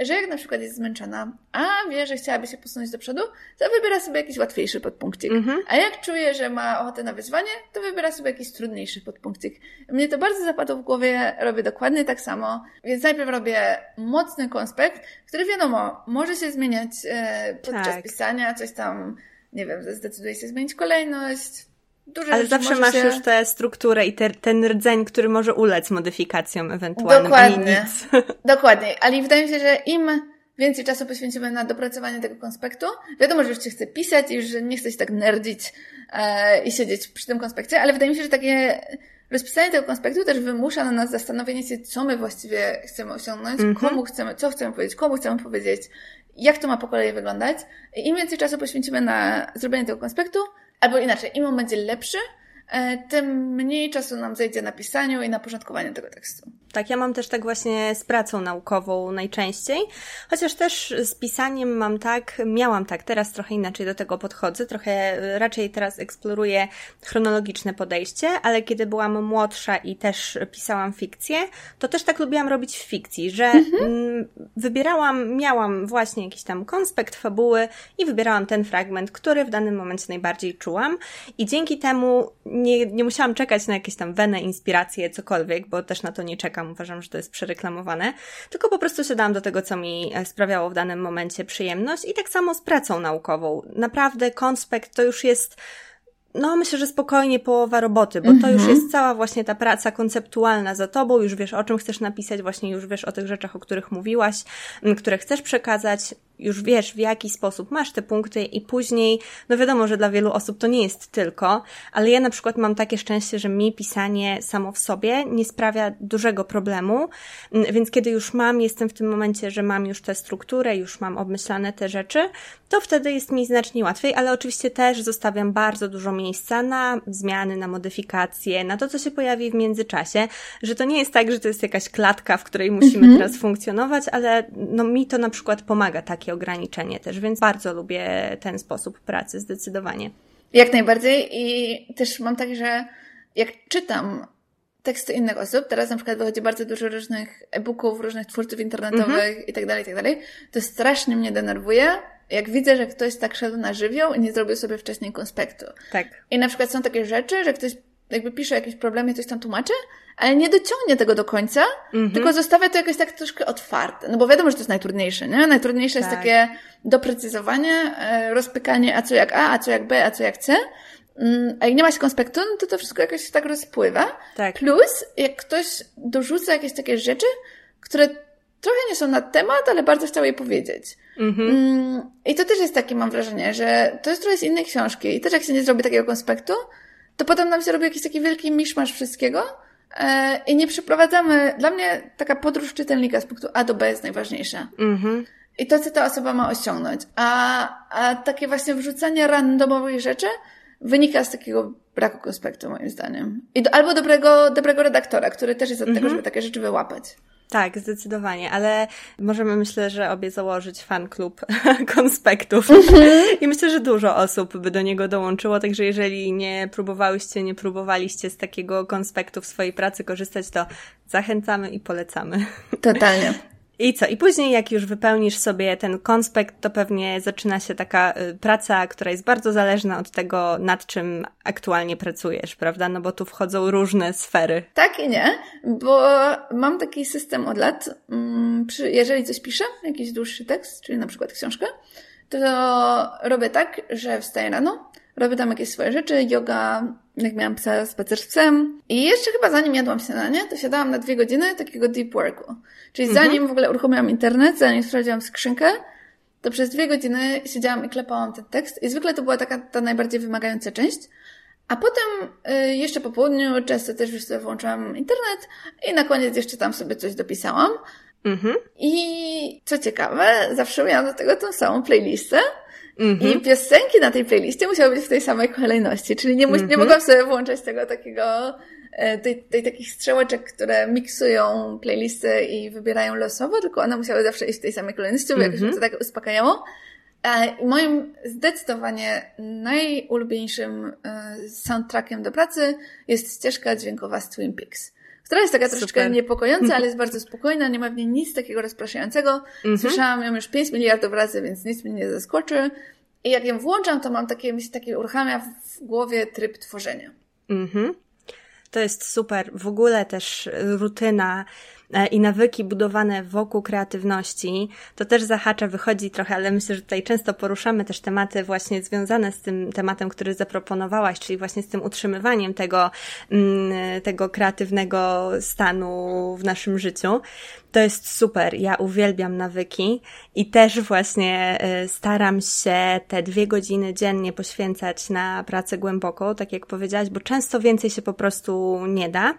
że jak na przykład jest zmęczona, a wie, że chciałaby się posunąć do przodu, to wybiera sobie jakiś łatwiejszy podpunkcik. Mhm. A jak czuje, że ma ochotę na wyzwanie, to wybiera sobie jakiś trudniejszy podpunkcik. Mnie to bardzo zapadło w głowie, robię dokładnie tak samo, więc najpierw robię mocny konspekt, który wiadomo, może się zmieniać e, podczas tak. pisania, coś tam, nie wiem, zdecyduje się zmienić kolejność, Dużo Ale zawsze masz się... już tę strukturę i te, ten rdzeń, który może ulec modyfikacjom ewentualnym. Dokładnie. Dokładnie. Ale wydaje mi się, że im więcej czasu poświęcimy na dopracowanie tego konspektu, wiadomo, że już się chce pisać i już nie chce się tak nerdzić e, i siedzieć przy tym konspekcie, ale wydaje mi się, że takie rozpisanie tego konspektu też wymusza na nas zastanowienie się, co my właściwie chcemy osiągnąć, mm -hmm. komu chcemy, co chcemy powiedzieć, komu chcemy powiedzieć, jak to ma po kolei wyglądać. I im więcej czasu poświęcimy na zrobienie tego konspektu, Albo inaczej, im on będzie lepszy, e, tym mniej czasu nam zejdzie na pisaniu i na porządkowanie tego tekstu. Tak, ja mam też tak właśnie z pracą naukową najczęściej, chociaż też z pisaniem mam tak, miałam tak, teraz trochę inaczej do tego podchodzę, trochę raczej teraz eksploruję chronologiczne podejście, ale kiedy byłam młodsza i też pisałam fikcję, to też tak lubiłam robić w fikcji, że mhm. Mm, wybierałam, miałam właśnie jakiś tam konspekt fabuły i wybierałam ten fragment, który w danym momencie najbardziej czułam i dzięki temu nie, nie musiałam czekać na jakieś tam wenę, inspiracje, cokolwiek, bo też na to nie czekam czekam, uważam, że to jest przereklamowane, tylko po prostu siadałam do tego, co mi e, sprawiało w danym momencie przyjemność i tak samo z pracą naukową. Naprawdę konspekt to już jest no, myślę, że spokojnie połowa roboty, bo to już mhm. jest cała właśnie ta praca konceptualna za tobą, już wiesz o czym chcesz napisać, właśnie już wiesz o tych rzeczach, o których mówiłaś, które chcesz przekazać, już wiesz, w jaki sposób masz te punkty i później, no wiadomo, że dla wielu osób to nie jest tylko, ale ja na przykład mam takie szczęście, że mi pisanie samo w sobie nie sprawia dużego problemu, mm, więc kiedy już mam, jestem w tym momencie, że mam już tę strukturę, już mam obmyślane te rzeczy, to wtedy jest mi znacznie łatwiej, ale oczywiście też zostawiam bardzo dużo miejsca na zmiany, na modyfikacje, na to, co się pojawi w międzyczasie, że to nie jest tak, że to jest jakaś klatka, w której musimy mhm. teraz funkcjonować, ale no mi to na przykład pomaga takie takie ograniczenie też, więc bardzo lubię ten sposób pracy, zdecydowanie. Jak najbardziej i też mam tak, że jak czytam teksty innych osób, teraz na przykład wychodzi bardzo dużo różnych e-booków, różnych twórców internetowych mm-hmm. i tak dalej, i tak to strasznie mnie denerwuje, jak widzę, że ktoś tak szedł na żywioł i nie zrobił sobie wcześniej konspektu. Tak. I na przykład są takie rzeczy, że ktoś jakby pisze jakieś problemy coś tam tłumaczy, ale nie dociągnie tego do końca, mm -hmm. tylko zostawia to jakoś tak troszkę otwarte. No bo wiadomo, że to jest najtrudniejsze, nie? Najtrudniejsze tak. jest takie doprecyzowanie, e, rozpykanie, a co jak A, a co jak B, a co jak C. Mm, a jak nie ma się konspektu, no to to wszystko jakoś tak rozpływa. Tak. Plus, jak ktoś dorzuca jakieś takie rzeczy, które trochę nie są na temat, ale bardzo chciał je powiedzieć. Mhm. Mm, I to też jest takie, mam wrażenie, że to jest trochę z innej książki. I też jak się nie zrobi takiego konspektu, to potem nam się robi jakiś taki wielki miszmasz wszystkiego, e, i nie przeprowadzamy. Dla mnie taka podróż czytelnika z punktu A do B jest najważniejsza. Mhm. I to, co ta osoba ma osiągnąć. A, a takie właśnie wrzucanie randomowych rzeczy wynika z takiego braku konspektu, moim zdaniem. I do, albo dobrego, dobrego redaktora, który też jest od tego, mhm. żeby takie rzeczy wyłapać. Tak, zdecydowanie, ale możemy myślę, że obie założyć fan klub konspektów. I myślę, że dużo osób by do niego dołączyło, także jeżeli nie próbowałyście, nie próbowaliście z takiego konspektu w swojej pracy korzystać, to zachęcamy i polecamy. Totalnie. I co? I później, jak już wypełnisz sobie ten konspekt, to pewnie zaczyna się taka y, praca, która jest bardzo zależna od tego, nad czym aktualnie pracujesz, prawda? No bo tu wchodzą różne sfery. Tak i nie, bo mam taki system od lat. Mm, jeżeli coś piszę, jakiś dłuższy tekst, czyli na przykład książkę, to robię tak, że wstaję rano, robię tam jakieś swoje rzeczy, yoga, jak miałam psa, spacer z psem. I jeszcze chyba zanim jadłam śniadanie, to siadałam na dwie godziny takiego deep worku. Czyli mhm. zanim w ogóle uruchomiłam internet, zanim sprawdziłam skrzynkę, to przez dwie godziny siedziałam i klepałam ten tekst. I zwykle to była taka ta najbardziej wymagająca część. A potem y, jeszcze po południu często też już sobie włączałam internet i na koniec jeszcze tam sobie coś dopisałam. Mhm. I co ciekawe, zawsze miałam do tego tą samą playlistę. Mhm. I piosenki na tej playliście musiały być w tej samej kolejności, czyli nie, mhm. nie mogłam sobie włączać tego takiego, e, tej, tej takich strzałeczek, które miksują playlisty i wybierają losowo, tylko one musiały zawsze iść w tej samej kolejności, bo jakoś mnie to tak uspokajało. E, moim zdecydowanie najulubieńszym e, soundtrackiem do pracy jest ścieżka dźwiękowa z Twin Peaks która jest taka troszeczkę Super. niepokojąca, ale jest bardzo spokojna, nie ma w niej nic takiego rozpraszającego. Mhm. Słyszałam ją już 5 miliardów razy, więc nic mnie nie zaskoczy. I jak ją włączam, to mam takie, mi się takie uruchamia w głowie tryb tworzenia. Mhm. To jest super. W ogóle też rutyna i nawyki budowane wokół kreatywności, to też zahacza, wychodzi trochę, ale myślę, że tutaj często poruszamy też tematy właśnie związane z tym tematem, który zaproponowałaś, czyli właśnie z tym utrzymywaniem tego, mm, tego kreatywnego stanu w naszym życiu. To jest super. Ja uwielbiam nawyki i też właśnie e, staram się te dwie godziny dziennie poświęcać na pracę głęboką, tak jak powiedziałaś, bo często więcej się po prostu nie da.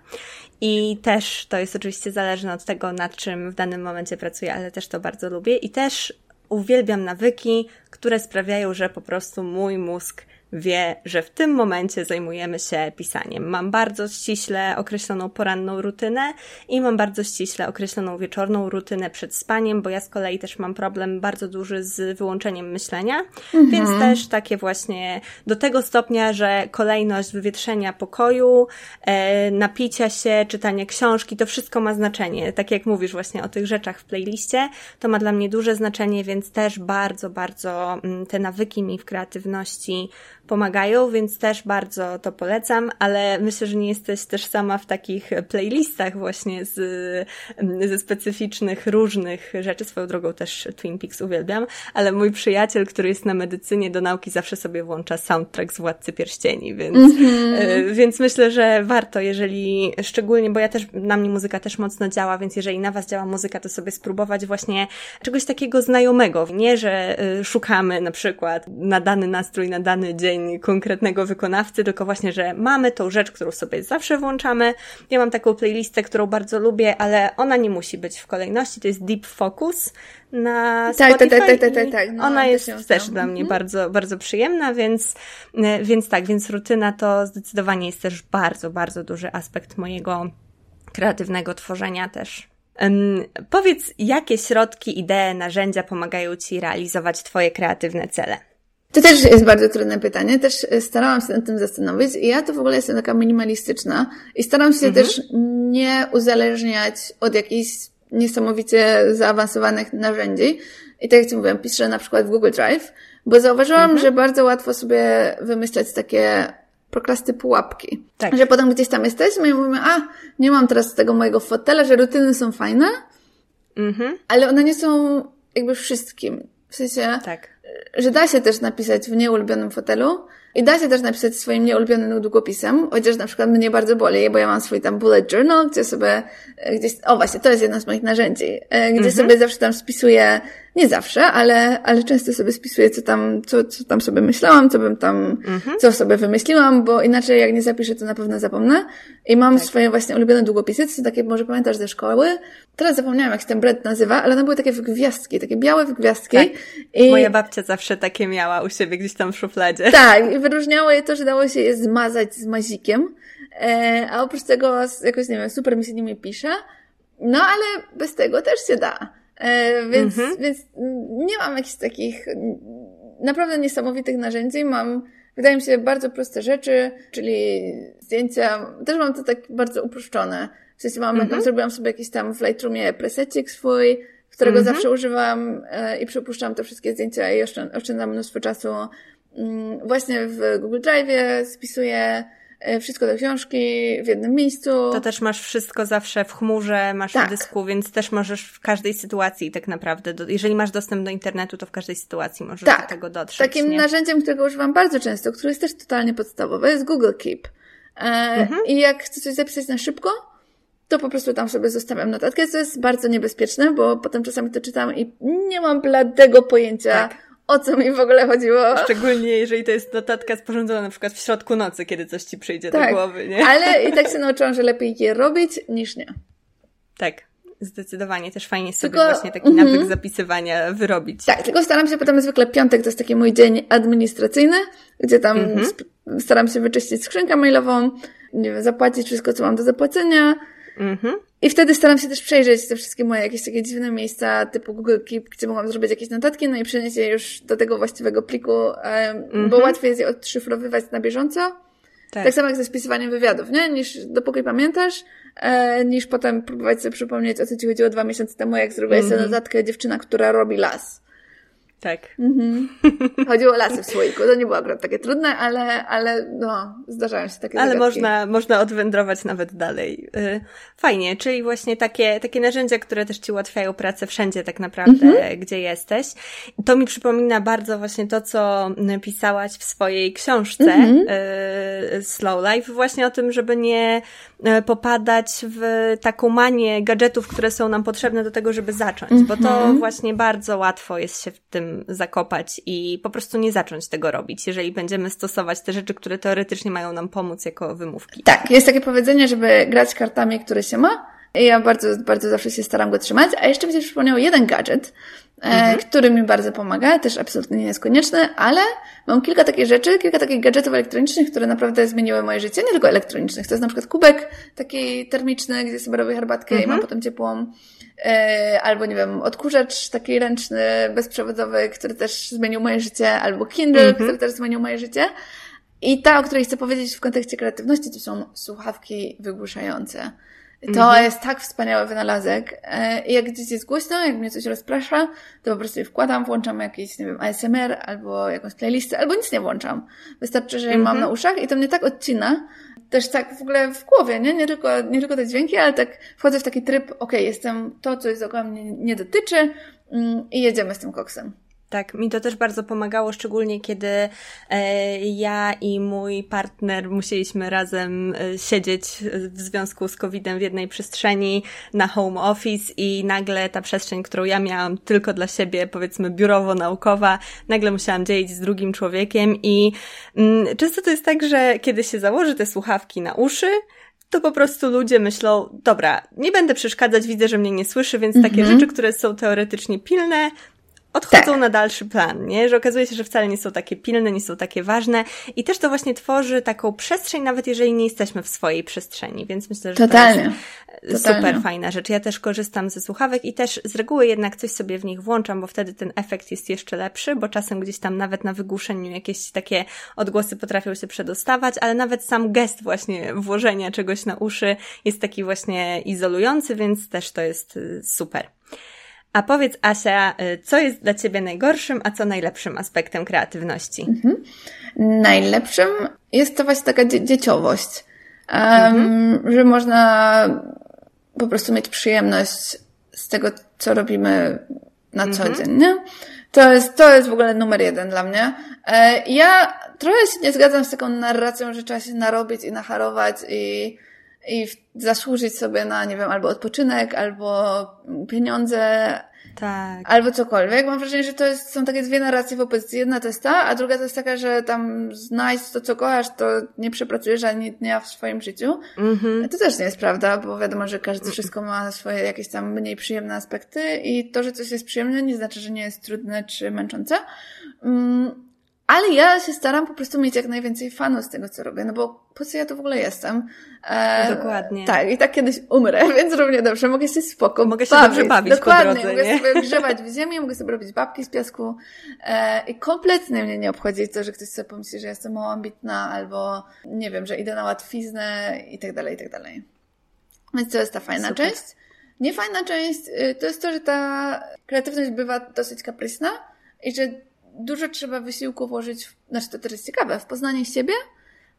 I też to jest oczywiście zależne od tego, nad czym w danym momencie pracuję, ale też to bardzo lubię. I też uwielbiam nawyki, które sprawiają, że po prostu mój mózg wie, że w tym momencie zajmujemy się pisaniem. Mam bardzo ściśle określoną poranną rutynę i mam bardzo ściśle określoną wieczorną rutynę przed spaniem, bo ja z kolei też mam problem bardzo duży z wyłączeniem myślenia, mhm. więc też takie właśnie do tego stopnia, że kolejność wywietrzenia pokoju, e, napicia się, czytania książki, to wszystko ma znaczenie. Tak jak mówisz właśnie o tych rzeczach w playliście, to ma dla mnie duże znaczenie, więc też bardzo, bardzo mm, te nawyki mi w kreatywności pomagają, więc też bardzo to polecam, ale myślę, że nie jesteś też sama w takich playlistach właśnie z, ze specyficznych, różnych rzeczy. Swoją drogą też Twin Peaks uwielbiam, ale mój przyjaciel, który jest na medycynie do nauki, zawsze sobie włącza soundtrack z Władcy Pierścieni, więc, mm-hmm. więc myślę, że warto, jeżeli szczególnie, bo ja też, na mnie muzyka też mocno działa, więc jeżeli na Was działa muzyka, to sobie spróbować właśnie czegoś takiego znajomego. Nie, że e, szukamy na przykład na dany nastrój, na dany dzień konkretnego wykonawcy, tylko właśnie, że mamy tą rzecz, którą sobie zawsze włączamy. Ja mam taką playlistę, którą bardzo lubię, ale ona nie musi być w kolejności. To jest Deep Focus na tak, Spotify. Tak, tak, tak, tak, tak. No, ona jest też, też dla mnie mhm. bardzo, bardzo przyjemna, więc, e, więc tak, więc rutyna to zdecydowanie jest też bardzo, bardzo duży aspekt mojego kreatywnego tworzenia też. Powiedz, jakie środki, idee, narzędzia pomagają Ci realizować Twoje kreatywne cele? To też jest bardzo trudne pytanie. Też e, starałam się nad tym zastanowić i ja to w ogóle jestem taka minimalistyczna i staram się mhm. też nie uzależniać od jakichś niesamowicie zaawansowanych narzędzi. I tak jak Ci mówiłam, piszę na przykład w Google Drive, bo zauważyłam, mhm. że bardzo łatwo sobie wymyślać takie prokrasty pułapki. Tak. Że potem gdzieś tam jesteśmy i mówimy, a, nie mam teraz tego mojego fotela, że rutyny są fajne, mhm. ale one nie są jakby wszystkim. W sensie, tak że da się też napisać w nieulubionym fotelu i da się też napisać swoim nieulubionym długopisem, chociaż na przykład mnie bardzo boli, bo ja mam swój tam bullet journal, gdzie sobie e, gdzieś, o właśnie, to jest jedno z moich narzędzi, e, gdzie mhm. sobie zawsze tam spisuję Nie zawsze, ale, ale często sobie spisuję, co tam, co, co tam sobie myślałam, co bym tam, mhm. co sobie wymyśliłam, bo inaczej jak nie zapiszę, to na pewno zapomnę. I mam tak. swoje właśnie ulubione długopisy, to takie, może pamiętasz ze szkoły. Teraz zapomniałam, jak się ten brand nazywa, ale one były takie w gwiazdki, takie białe w gwiazdki. Tak. I... Moja babcia zawsze takie miała u siebie gdzieś tam w szufladzie. Tak, i wyróżniało je to, że dało się je zmazać z mazikiem. E, a oprócz tego jakoś, nie wiem, super mi się nimi pisze. No ale bez tego też się da. E, więc, mhm. więc nie mam jakichś takich naprawdę niesamowitych narzędzi. Mam, wydaje mi się, bardzo proste rzeczy, czyli zdjęcia. Też mam to tak bardzo uproszczone. W sensie mam, mhm. zrobiłam sobie jakiś tam w Lightroomie presecik swój, którego mhm. zawsze używam e, i przypuszczam te wszystkie zdjęcia i oszczędzam mnóstwo czasu. Mm, właśnie w Google Drive spisuję wszystko do książki w jednym miejscu. To też masz wszystko zawsze w chmurze, masz tak. w dysku, więc też możesz w każdej sytuacji tak naprawdę, do, jeżeli masz dostęp do internetu, to w każdej sytuacji możesz tak. do tego dotrzeć. Takim nie? narzędziem, którego używam bardzo często, które jest też totalnie podstawowe, jest Google Keep. E, mhm. I jak chcę coś zapisać na szybko, to po prostu tam sobie zostawiam notatkę. To jest bardzo niebezpieczne, bo potem czasami to czytam i nie mam bladego pojęcia, tak o co mi w ogóle chodziło. Szczególnie jeżeli to jest notatka sporządzona na przykład w środku nocy, kiedy coś ci przyjdzie tak, do głowy, nie? Ale i tak się nauczyłam, że lepiej je robić niż nie. Tak. Zdecydowanie też fajnie sobie tylko, właśnie taki nawyk mm -hmm. zapisywania wyrobić. Tak, tylko staram się potem zwykle piątek, to jest taki mój dzień administracyjny, gdzie tam mm -hmm. staram się wyczyścić skrzynkę mailową, nie wiem, zapłacić wszystko, co mam do zapłacenia, Mhm. I wtedy staram się też przejrzeć te wszystkie moje jakieś takie dziwne miejsca typu Google Keep, gdzie mogłam zrobić jakieś notatki, no i przenieść je już do tego właściwego pliku, mhm. bo łatwiej jest je odszyfrowywać na bieżąco. Tak. tak samo jak ze spisywaniem wywiadów, nie? Niż dopóki pamiętasz, e, niż potem próbować sobie przypomnieć, o co ci chodziło dwa miesiące temu, jak zrobiłaś mhm. sobie notatkę dziewczyna, która robi las. Tak. Mhm. Chodziło o lasy w słoiku. To nie było akurat takie trudne, ale, ale no, zdarzają się takie Ale można, można odwędrować nawet dalej. Y, fajnie, czyli właśnie takie, takie narzędzia, które też Ci ułatwiają pracę wszędzie tak naprawdę, mhm. gdzie jesteś. To mi przypomina bardzo właśnie to, co pisałaś w swojej książce mhm. Y, Slow Life, właśnie o tym, żeby nie y, popadać w taką manię gadżetów, które są nam potrzebne do tego, żeby zacząć, bo to mhm. właśnie bardzo łatwo jest się w tym zakopać i po prostu nie zacząć tego robić, jeżeli będziemy stosować te rzeczy, które teoretycznie mają nam pomóc jako wymówki. Tak, jest takie powiedzenie, żeby grać kartami, które się ma. I ja bardzo, bardzo zawsze się staram go trzymać. A jeszcze mi się przypomniał jeden gadżet, e, mhm. który mi bardzo pomaga, też absolutnie nie jest konieczny, ale mam kilka takich rzeczy, kilka takich gadżetów elektronicznych, które naprawdę zmieniły moje życie, nie tylko elektronicznych. To jest na przykład kubek taki termiczny, gdzie sobie robię herbatkę mhm. i mam mhm. potem ciepłą E, albo nie wiem, odkurzacz taki ręczny, bezprzewodowy, który też zmienił moje życie, albo Kindle, mm -hmm. który też zmienił moje życie. I ta, o której chcę powiedzieć w kontekście kreatywności, to są słuchawki wygłuszające. To -hmm. jest tak wspaniały wynalazek. E, I jak gdzieś jest głośno, jak mnie coś rozprasza, to po prostu je wkładam, włączam jakiś, nie wiem, ASMR albo jakąś playlistę, albo nic nie włączam. Wystarczy, że je -hmm. mam mhm. na uszach i to mnie tak odcina, też tak w ogóle w głowie, nie? Nie tylko, nie tylko te dźwięki, ale tak wchodzę w taki tryb, ok, jestem, to coś dookoła mnie nie dotyczy mm, i jedziemy z tym koksem. Tak, mi to też bardzo pomagało, szczególnie kiedy e, ja i mój partner musieliśmy razem e, siedzieć w związku z COVID-em w jednej przestrzeni na home office i nagle ta przestrzeń, którą ja miałam tylko dla siebie, powiedzmy biurowo-naukowa, nagle musiałam dzielić z drugim człowiekiem i mm, często to jest tak, że kiedy się założy te słuchawki na uszy, to po prostu ludzie myślą, dobra, nie będę przeszkadzać, widzę, że mnie nie słyszy, więc takie mhm. rzeczy, które są teoretycznie pilne, odchodzą tak. na dalszy plan, nie? Że okazuje się, że wcale nie są takie pilne, nie są takie ważne i też to właśnie tworzy taką przestrzeń, nawet jeżeli nie jesteśmy w swojej przestrzeni, więc myślę, że Totalnie. to jest Totalnie. super fajna rzecz. Ja też korzystam ze słuchawek i też z reguły jednak coś sobie w nich włączam, bo wtedy ten efekt jest jeszcze lepszy, bo czasem gdzieś tam nawet na wygłuszeniu jakieś takie odgłosy potrafią się przedostawać, ale nawet sam gest właśnie włożenia czegoś na uszy jest taki właśnie izolujący, więc też to jest y, super. A powiedz, Asia, y, co jest dla Ciebie najgorszym, a co najlepszym aspektem kreatywności? Mhm. Najlepszym jest to właśnie taka dzie dzieciowość, um, mhm. że można po prostu mieć przyjemność z tego, co robimy na co mhm. dzień, nie? To jest, to jest w ogóle numer jeden dla mnie. E, ja trochę się nie zgadzam z taką narracją, że trzeba się narobić i nacharować i i zasłużyć sobie na, nie wiem, albo odpoczynek, albo pieniądze. Tak. Albo cokolwiek. Mam wrażenie, że to jest, są takie dwie narracje w opozycji. Jedna to jest ta, a druga to jest taka, że tam znajdź to, co kochasz, to nie przepracujesz ani dnia w swoim życiu. Mm-hmm. To też nie jest prawda, bo wiadomo, że każdy wszystko ma swoje jakieś tam mniej przyjemne aspekty i to, że coś jest przyjemne, nie znaczy, że nie jest trudne czy męczące. Mm, ale ja się staram po prostu mieć jak najwięcej fanów z tego, co robię, no bo po co ja tu w ogóle jestem? E, Dokładnie. Tak, i tak kiedyś umrę, więc równie dobrze, mogę się spoko Mogę się bawić. dobrze bawić Dokładnie, po drodze, mogę nie? sobie grzewać w ziemi, mogę sobie robić babki z piasku e, i kompletnie mnie nie obchodzi to, że ktoś sobie pomyśli, że jestem mało ambitna albo, nie wiem, że idę na łatwiznę i tak dalej, i tak dalej. Więc to jest ta fajna Super. część. Niefajna część y, to jest to, że ta kreatywność bywa dosyć kaprysna i że dużo trzeba wysiłku włożyć, w, znaczy to też jest ciekawe, w poznanie siebie,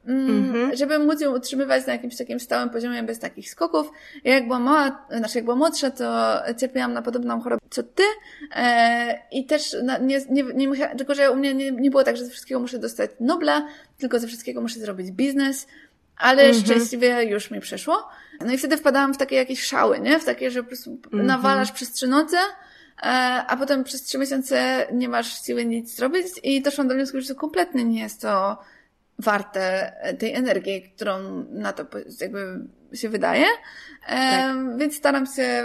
mm, mm-hmm. żeby móc ją utrzymywać na jakimś takim stałym poziomie bez takich skoków. Ja jak byłam mała, znaczy jak byłam młodsza, to cierpiałam na podobną chorobę co ty e, i też na, nie, nie, nie musiała, tylko że u mnie nie, nie było tak, że ze wszystkiego muszę dostać Nobla, tylko ze wszystkiego muszę zrobić biznes, ale mm-hmm. szczęśliwie już mi przeszło. No i wtedy wpadałam w takie jakieś szały, nie? W takie, że po prostu mm-hmm. nawalasz przez trzy noce, a potem przez trzy miesiące nie masz siły nic zrobić i doszłam do wniosku, że kompletnie nie jest to warte tej energii, którą na to jakby się wydaje. E, tak. Więc staram się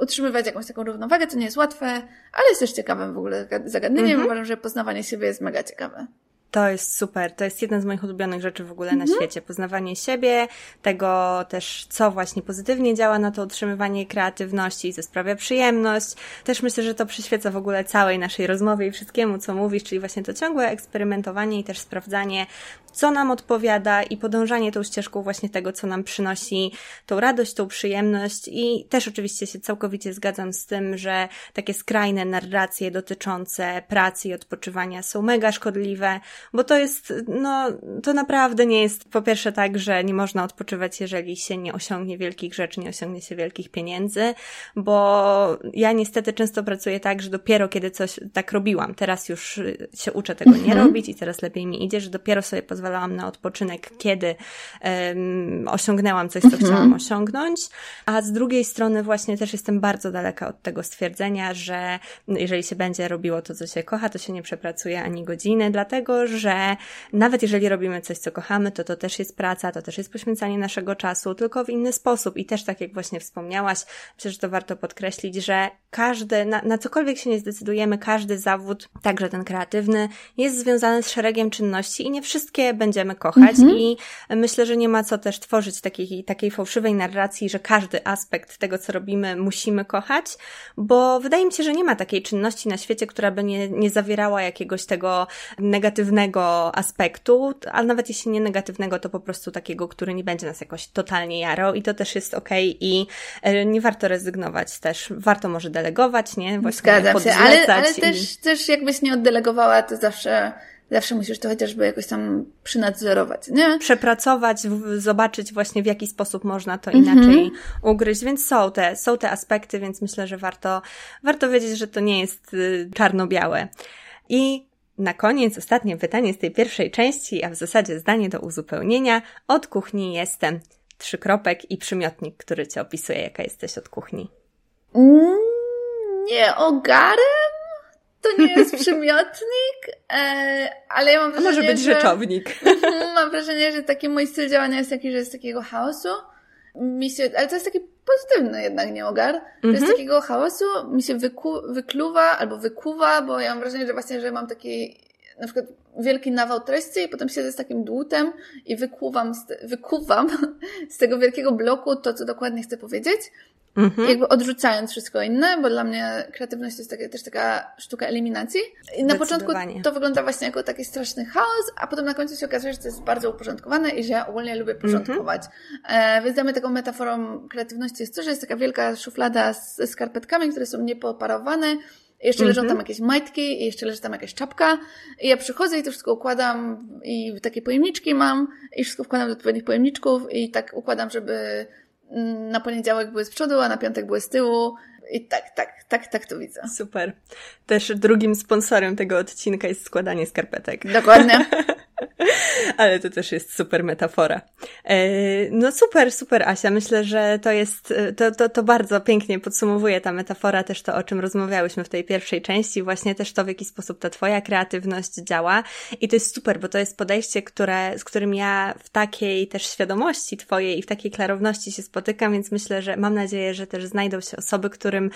utrzymywać jakąś taką równowagę, to nie jest łatwe, ale jest też ciekawym w ogóle zagadnieniem. Mhm. Uważam, że poznawanie siebie jest mega ciekawe. To jest super. To jest jedna z moich ulubionych rzeczy w ogóle na mhm. świecie. Poznawanie siebie, tego też, co właśnie pozytywnie działa na to utrzymywanie kreatywności i co sprawia przyjemność. Też myślę, że to przyświeca w ogóle całej naszej rozmowie i wszystkiemu, co mówisz, czyli właśnie to ciągłe eksperymentowanie i też sprawdzanie, co nam odpowiada i podążanie tą ścieżką właśnie tego, co nam przynosi tą radość, tą przyjemność i też oczywiście się całkowicie zgadzam z tym, że takie skrajne narracje dotyczące pracy i odpoczywania są mega szkodliwe, bo to jest, no, to naprawdę nie jest po pierwsze tak, że nie można odpoczywać, jeżeli się nie osiągnie wielkich rzeczy, nie osiągnie się wielkich pieniędzy, bo ja niestety często pracuję tak, że dopiero kiedy coś tak robiłam, teraz już się uczę tego nie mhm. robić i teraz lepiej mi idzie, że dopiero sobie pozwalałam na odpoczynek, kiedy um, osiągnęłam coś, co mhm. chciałam osiągnąć, a z drugiej strony właśnie też jestem bardzo daleka od tego stwierdzenia, że jeżeli się będzie robiło to, co się kocha, to się nie przepracuje ani godziny, dlatego, że nawet jeżeli robimy coś, co kochamy, to to też jest praca, to też jest poświęcanie naszego czasu, tylko w inny sposób. I też tak jak właśnie wspomniałaś, myślę, że to warto podkreślić, że każdy, na, na cokolwiek się nie zdecydujemy, każdy zawód, także ten kreatywny, jest związany z szeregiem czynności i nie wszystkie będziemy kochać. Mhm. I myślę, że nie ma co też tworzyć takiej, takiej fałszywej narracji, że każdy aspekt tego, co robimy, musimy kochać, bo wydaje mi się, że nie ma takiej czynności na świecie, która by nie, nie zawierała jakiegoś tego negatywnego negatywnego aspektu, a nawet jeśli nie negatywnego, to po prostu takiego, który nie będzie nas jakoś totalnie jarał i to też jest okej okay i e, nie warto rezygnować też. Warto może delegować, nie? Właśnie Zgadzam się, ale, ale i... też, też jakbyś nie oddelegowała, to zawsze zawsze musisz to chociażby jakoś tam przynadzorować, nie? Przepracować, zobaczyć właśnie w jaki sposób można to inaczej mm -hmm. ugryźć, więc są te, są te aspekty, więc myślę, że warto, warto wiedzieć, że to nie jest y, czarno-białe. I na koniec ostatnie pytanie z tej pierwszej części, a w zasadzie zdanie do uzupełnienia. Od kuchni jestem. Trzy kropek i przymiotnik, który Cię opisuje, jaka jesteś od kuchni. Mm, nie ogarem? To nie jest przymiotnik, e, ale ja mam wrażenie, A może być że, rzeczownik. Mam wrażenie, że taki mój styl działania jest taki, że jest takiego chaosu. Mi się, ale to jest taki pozytywny jednak nieogar. Mm -hmm. To jest mhm. takiego chaosu, mi się wyku, wykluwa albo wykuwa, bo ja mam wrażenie, że właśnie, że mam taki na przykład wielki nawał treści i potem siedzę z takim dłutem i wykuwam, wykuwam z tego wielkiego bloku to, co dokładnie chcę powiedzieć. Mhm. Jakby odrzucając wszystko inne, bo dla mnie kreatywność to jest taka, też taka sztuka eliminacji. I na początku to wygląda właśnie jako taki straszny chaos, a potem na końcu się okazuje, że to jest bardzo uporządkowane i że ja ogólnie lubię mhm. porządkować. Mhm. E, więc dla mnie taką metaforą kreatywności jest to, że jest taka wielka szuflada ze skarpetkami, które są niepoparowane jeszcze leżą tam mhm. jakieś majtki i jeszcze leży tam jakaś czapka. I ja przychodzę i to wszystko układam i takie pojemniczki mam i wszystko wkładam do odpowiednich pojemniczków i tak układam, żeby na poniedziałek były z przodu, a na piątek były z tyłu. I tak, tak, tak, tak to widzę. Super. Też drugim sponsorem tego odcinka jest składanie skarpetek. Dokładnie. Ale to też jest super metafora. E, no super, super Asia. Myślę, że to jest, to, to, to bardzo pięknie podsumowuje ta metafora też to, o czym rozmawiałyśmy w tej pierwszej części, właśnie też to, w jaki sposób ta twoja kreatywność działa. I to jest super, bo to jest podejście, które, z którym ja w takiej też świadomości twojej i w takiej klarowności się spotykam, więc myślę, że mam nadzieję, że też znajdą się osoby, którym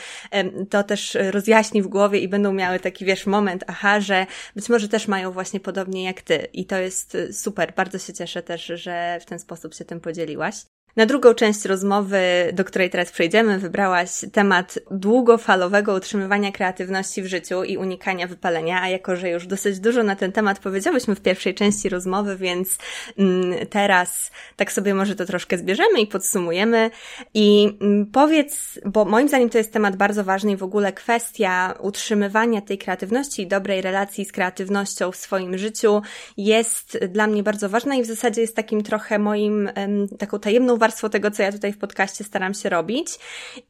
to też rozjaśni w głowie i będą miały taki, wiesz, moment, aha, że być może też mają właśnie podobnie jak ty. I to jest super. Bardzo się cieszę też, że w ten sposób się tym podzieliłaś. Na drugą część rozmowy, do której teraz przejdziemy, wybrałaś temat długofalowego utrzymywania kreatywności w życiu i unikania wypalenia, a jako, że już dosyć dużo na ten temat powiedziałyśmy w pierwszej części rozmowy, więc mm, teraz tak sobie może to troszkę zbierzemy i podsumujemy. I mm, powiedz, bo moim zdaniem to jest temat bardzo ważny i w ogóle kwestia utrzymywania tej kreatywności i dobrej relacji z kreatywnością w swoim życiu jest dla mnie bardzo ważna i w zasadzie jest takim trochę moim, taką tajemną warstwą tego, co ja tutaj w podcaście staram się robić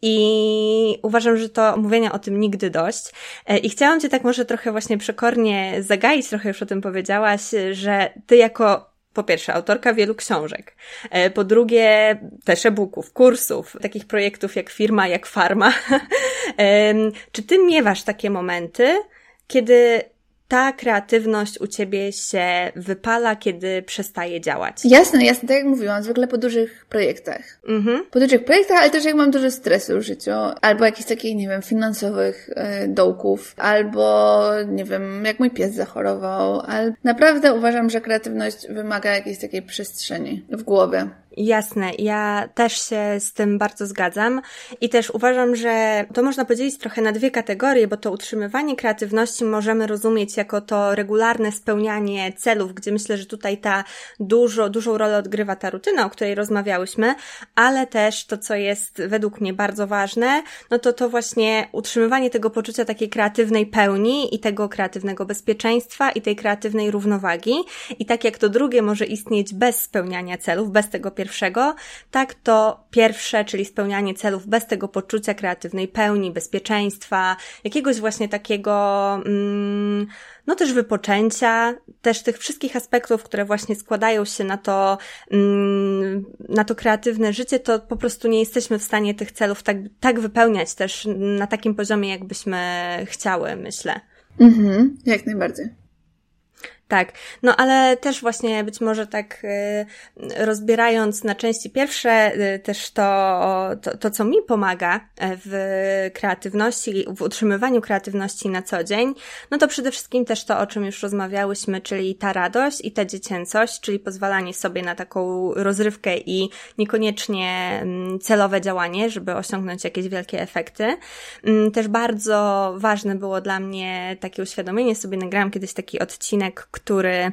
i uważam, że to mówienia o tym nigdy dość. E, I chciałam Cię tak może trochę właśnie przekornie zagaić, trochę już o tym powiedziałaś, że Ty jako po pierwsze, autorka wielu książek. E, po drugie, też e-booków, kursów, takich projektów jak firma, jak farma. Czy ty miewasz takie momenty, kiedy ta kreatywność u ciebie się wypala, kiedy przestaje działać. Jasne, jasne, tak jak mówiłam, zwykle po dużych projektach. Mhm. Po dużych projektach, ale też jak mam dużo stresu w życiu, albo jakichś takich, nie wiem, finansowych y, dołków, albo, nie wiem, jak mój pies zachorował, ale naprawdę uważam, że kreatywność wymaga jakiejś takiej przestrzeni w głowie. Jasne, ja też się z tym bardzo zgadzam i też uważam, że to można podzielić trochę na dwie kategorie, bo to utrzymywanie kreatywności możemy rozumieć jako to regularne spełnianie celów, gdzie myślę, że tutaj ta dużo, dużą rolę odgrywa ta rutyna, o której rozmawiałyśmy, ale też to, co jest według mnie bardzo ważne, no to to właśnie utrzymywanie tego poczucia takiej kreatywnej pełni i tego kreatywnego bezpieczeństwa i tej kreatywnej równowagi. I tak jak to drugie może istnieć bez spełniania celów, bez tego pierwszego, tak to pierwsze, czyli spełnianie celów bez tego poczucia kreatywnej pełni, bezpieczeństwa, jakiegoś właśnie takiego, mm, no też wypoczęcia, też tych wszystkich aspektów, które właśnie składają się na to, mm, na to kreatywne życie, to po prostu nie jesteśmy w stanie tych celów tak, tak wypełniać też na takim poziomie, jakbyśmy chciały, myślę. Mhm, jak najbardziej. Tak, no ale też właśnie być może tak y, rozbierając na części pierwsze y, też to, to, to, co mi pomaga e, w kreatywności, w utrzymywaniu kreatywności na co dzień, no to przede wszystkim też to, o czym już rozmawiałyśmy, czyli ta radość i ta dziecięcość, czyli pozwalanie sobie na taką rozrywkę i niekoniecznie mm, celowe działanie, żeby osiągnąć jakieś wielkie efekty. Mm, też bardzo ważne było dla mnie takie uświadomienie sobie, nagrałam kiedyś taki odcinek, który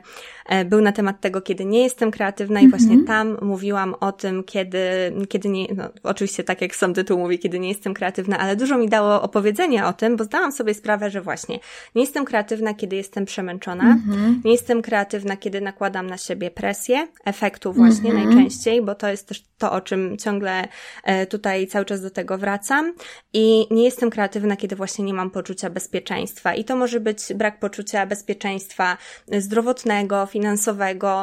był na temat tego, kiedy nie jestem kreatywna i właśnie mhm. tam mówiłam o tym, kiedy, kiedy nie, no, oczywiście tak jak sam tytuł mówi, kiedy nie jestem kreatywna, ale dużo mi dało opowiedzenia o tym, bo zdałam sobie sprawę, że właśnie nie jestem kreatywna, kiedy jestem przemęczona, mhm. nie jestem kreatywna, kiedy nakładam na siebie presję, efektu właśnie mhm. najczęściej, bo to jest też to, o czym ciągle e, tutaj cały czas do tego wracam i nie jestem kreatywna, kiedy właśnie nie mam poczucia bezpieczeństwa i to może być brak poczucia bezpieczeństwa zdrowotnego, finansowego,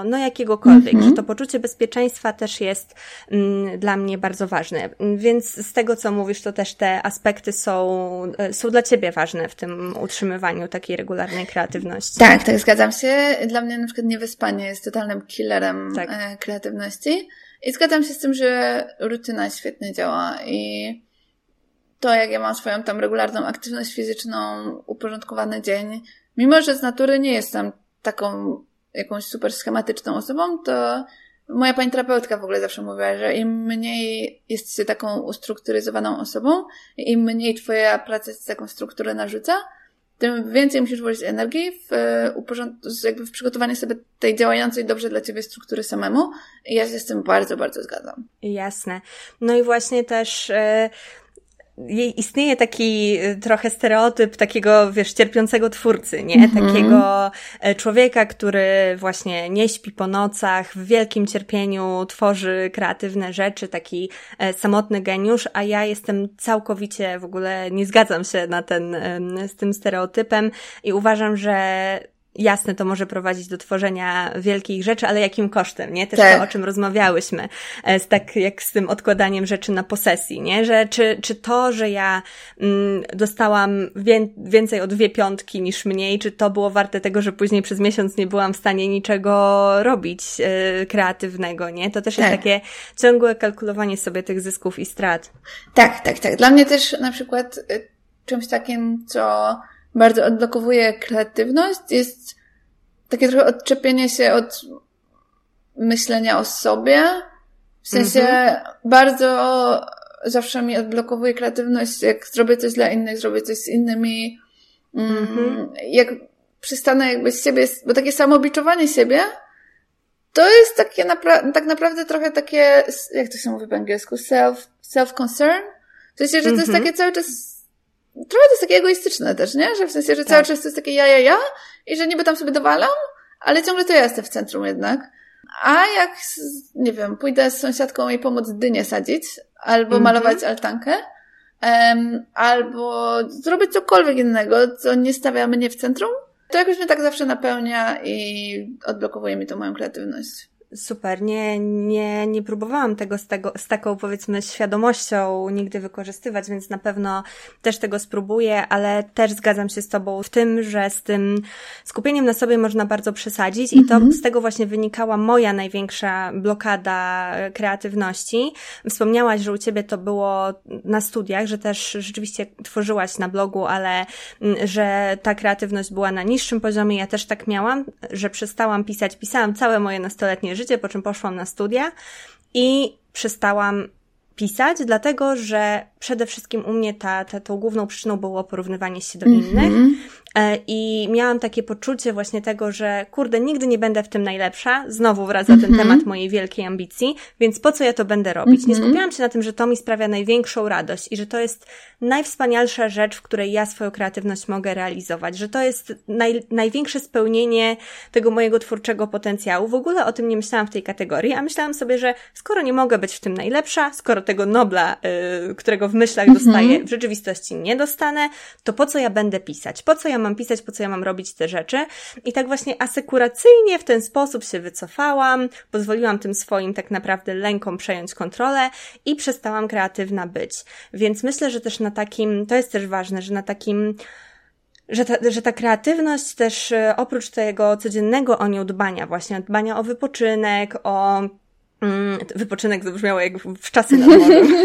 no jakiegokolwiek, -hmm. że to poczucie bezpieczeństwa też jest mm, dla mnie bardzo ważne. Więc z tego, co mówisz, to też te aspekty są, e, są dla Ciebie ważne w tym utrzymywaniu takiej regularnej kreatywności. Tak, tak, zgadzam się. Dla mnie na przykład niewyspanie jest totalnym killerem tak. E, kreatywności. I zgadzam się z tym, że rutyna świetnie działa i to, jak ja mam swoją tam regularną aktywność fizyczną, uporządkowany dzień, mimo że z natury nie jestem taką jakąś super schematyczną osobą, to moja pani terapeutka w ogóle zawsze mówiła, że im mniej jesteś taką ustrukturyzowaną osobą, im mniej twoja praca z taką strukturę narzuca, tym więcej musisz włożyć energii w, e, jakby w przygotowanie sobie tej działającej dobrze dla ciebie struktury samemu. I ja się z tym bardzo, bardzo zgadzam. Jasne. No i właśnie też. Yy istnieje taki y, trochę stereotyp takiego, wiesz, cierpiącego twórcy, nie? Mm -hmm. Takiego e, człowieka, który właśnie nie śpi po nocach, w wielkim cierpieniu tworzy kreatywne rzeczy, taki e, samotny geniusz, a ja jestem całkowicie w ogóle nie zgadzam się na ten, z tym stereotypem i uważam, że jasne, to może prowadzić do tworzenia wielkich rzeczy, ale jakim kosztem, nie? Też tak. to, o czym rozmawiałyśmy, e, z tak jak z tym odkładaniem rzeczy na posesji, nie? Że czy, czy to, że ja mm, dostałam wie, więcej o dwie piątki niż mniej, czy to było warte tego, że później przez miesiąc nie byłam w stanie niczego robić e, kreatywnego, nie? To też tak. jest takie ciągłe kalkulowanie sobie tych zysków i strat. Tak, tak, tak. Dla mnie też na przykład y, czymś takim, co bardzo odblokowuje kreatywność, jest takie trochę odczepienie się od myślenia o sobie. W sensie mm-hmm. bardzo zawsze mi odblokowuje kreatywność, jak zrobię coś dla innych, zrobię coś z innymi. Mm-hmm. Jak przestanę jakby z siebie, bo takie samobiczowanie siebie, to jest takie napra- tak naprawdę trochę takie, jak to się mówi po angielsku, self, self-concern. W sensie, że to jest mhm. takie cały czas, trochę to jest takie egoistyczne też, nie? Że w sensie, że tak. cały czas to jest takie ja, ja, ja i że niby tam sobie dowalam, ale ciągle to ja jestem w centrum jednak. A jak, nie wiem, pójdę z sąsiadką jej pomóc dynię sadzić, albo mm -hmm. malować altankę, um, albo zrobić cokolwiek innego, co nie stawia mnie w centrum, to jakoś mnie tak zawsze napełnia i odblokowuje mi to moją kreatywność. Super, nie, nie, nie próbowałam tego z, tego z taką powiedzmy świadomością nigdy wykorzystywać, więc na pewno też tego spróbuję, ale też zgadzam się z Tobą w tym, że z tym skupieniem na sobie można bardzo przesadzić i to -hmm. z tego właśnie wynikała moja największa blokada kreatywności. Wspomniałaś, że u Ciebie to było na studiach, że też rzeczywiście tworzyłaś na blogu, ale mm, że ta kreatywność była na niższym poziomie. Ja też tak miałam, że przestałam pisać, pisałam całe moje nastoletnie życie, po czym poszłam na studia i przestałam pisać, dlatego że przede wszystkim u mnie ta, ta, tą główną przyczyną było porównywanie się do mm -hmm. innych. E, I miałam takie poczucie właśnie tego, że kurde, nigdy nie będę w tym najlepsza. Znowu wraca mm -hmm. ten mhm. temat mojej wielkiej ambicji, więc po co ja to będę robić? Nie mhm. skupiałam się na tym, że to mi sprawia największą radość i że to jest najwspanialsza rzecz, w której ja swoją kreatywność mogę realizować, że to jest naj, największe spełnienie tego mojego twórczego potencjału. W ogóle o tym nie myślałam w tej kategorii, a myślałam sobie, że skoro nie mogę być w tym najlepsza, skoro tego Nobla, yy, którego w myślach mm -hmm. dostaję, w rzeczywistości nie dostanę, to po co ja będę pisać? Po co ja mam pisać, po co ja mam robić te rzeczy? I tak właśnie asekuracyjnie w ten sposób się wycofałam, pozwoliłam tym swoim tak naprawdę lękom przejąć kontrolę i przestałam kreatywna być. Więc myślę, że też na takim, to jest też ważne, że na takim że ta, że ta kreatywność też e, oprócz tego codziennego o nią dbania, właśnie dbania o wypoczynek, o wypoczynek zabrzmiało jak w czasy nad morzem.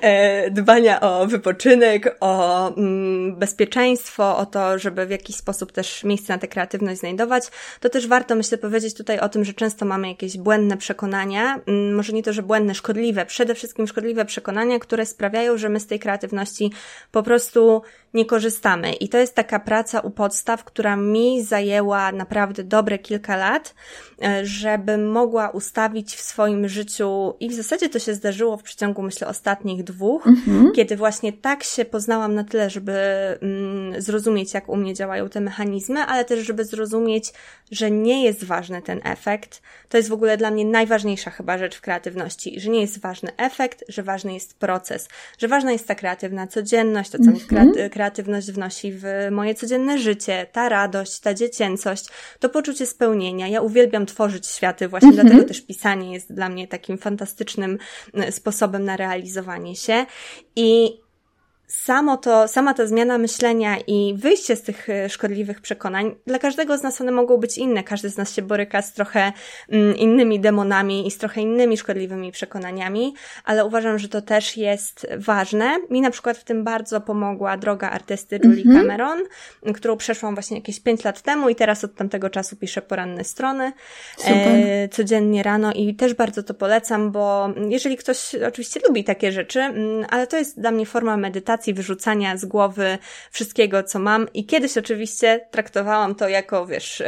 E, dbania o wypoczynek, o mm, bezpieczeństwo, o to, żeby w jakiś sposób też miejsce na tę kreatywność znajdować. To też warto, myślę, powiedzieć tutaj o tym, że często mamy jakieś błędne przekonania, mm, może nie to, że błędne, szkodliwe, przede wszystkim szkodliwe przekonania, które sprawiają, że my z tej kreatywności po prostu nie korzystamy. I to jest taka praca u podstaw, która mi zajęła naprawdę dobre kilka lat, e, żeby mogła ustawić w swoim życiu, i w zasadzie to się zdarzyło w przeciągu, myślę, ostatnich dwóch, mhm. kiedy właśnie tak się poznałam na tyle, żeby mm, zrozumieć, jak u mnie działają te mechanizmy, ale też, żeby zrozumieć, że nie jest ważny ten efekt. To jest w ogóle dla mnie najważniejsza chyba rzecz w kreatywności, że nie jest ważny efekt, że ważny jest proces, że ważna jest ta kreatywna codzienność, to co mhm. mi kreatywność wnosi w moje codzienne życie, ta radość, ta dziecięcość, to poczucie spełnienia. Ja uwielbiam tworzyć światy, właśnie mhm. dlatego też pisanie jest dla mnie takim fantastycznym e, sposobem na realizowanie się. I samo to, sama ta zmiana myślenia i wyjście z tych e, szkodliwych przekonań, dla każdego z nas one mogą być inne. Każdy z nas się boryka z trochę mm, innymi demonami i z trochę innymi szkodliwymi przekonaniami, ale uważam, że to też jest ważne. Mi na przykład w tym bardzo pomogła droga artysty Julie -hmm. Cameron, którą przeszłam właśnie jakieś 5 lat temu i teraz od tamtego czasu piszę poranne strony e, codziennie rano i też bardzo to polecam, bo jeżeli ktoś oczywiście lubi takie rzeczy, mm, ale to jest dla mnie forma medytacji, medytacji, wyrzucania z głowy wszystkiego, co mam. I kiedyś oczywiście traktowałam to jako, wiesz,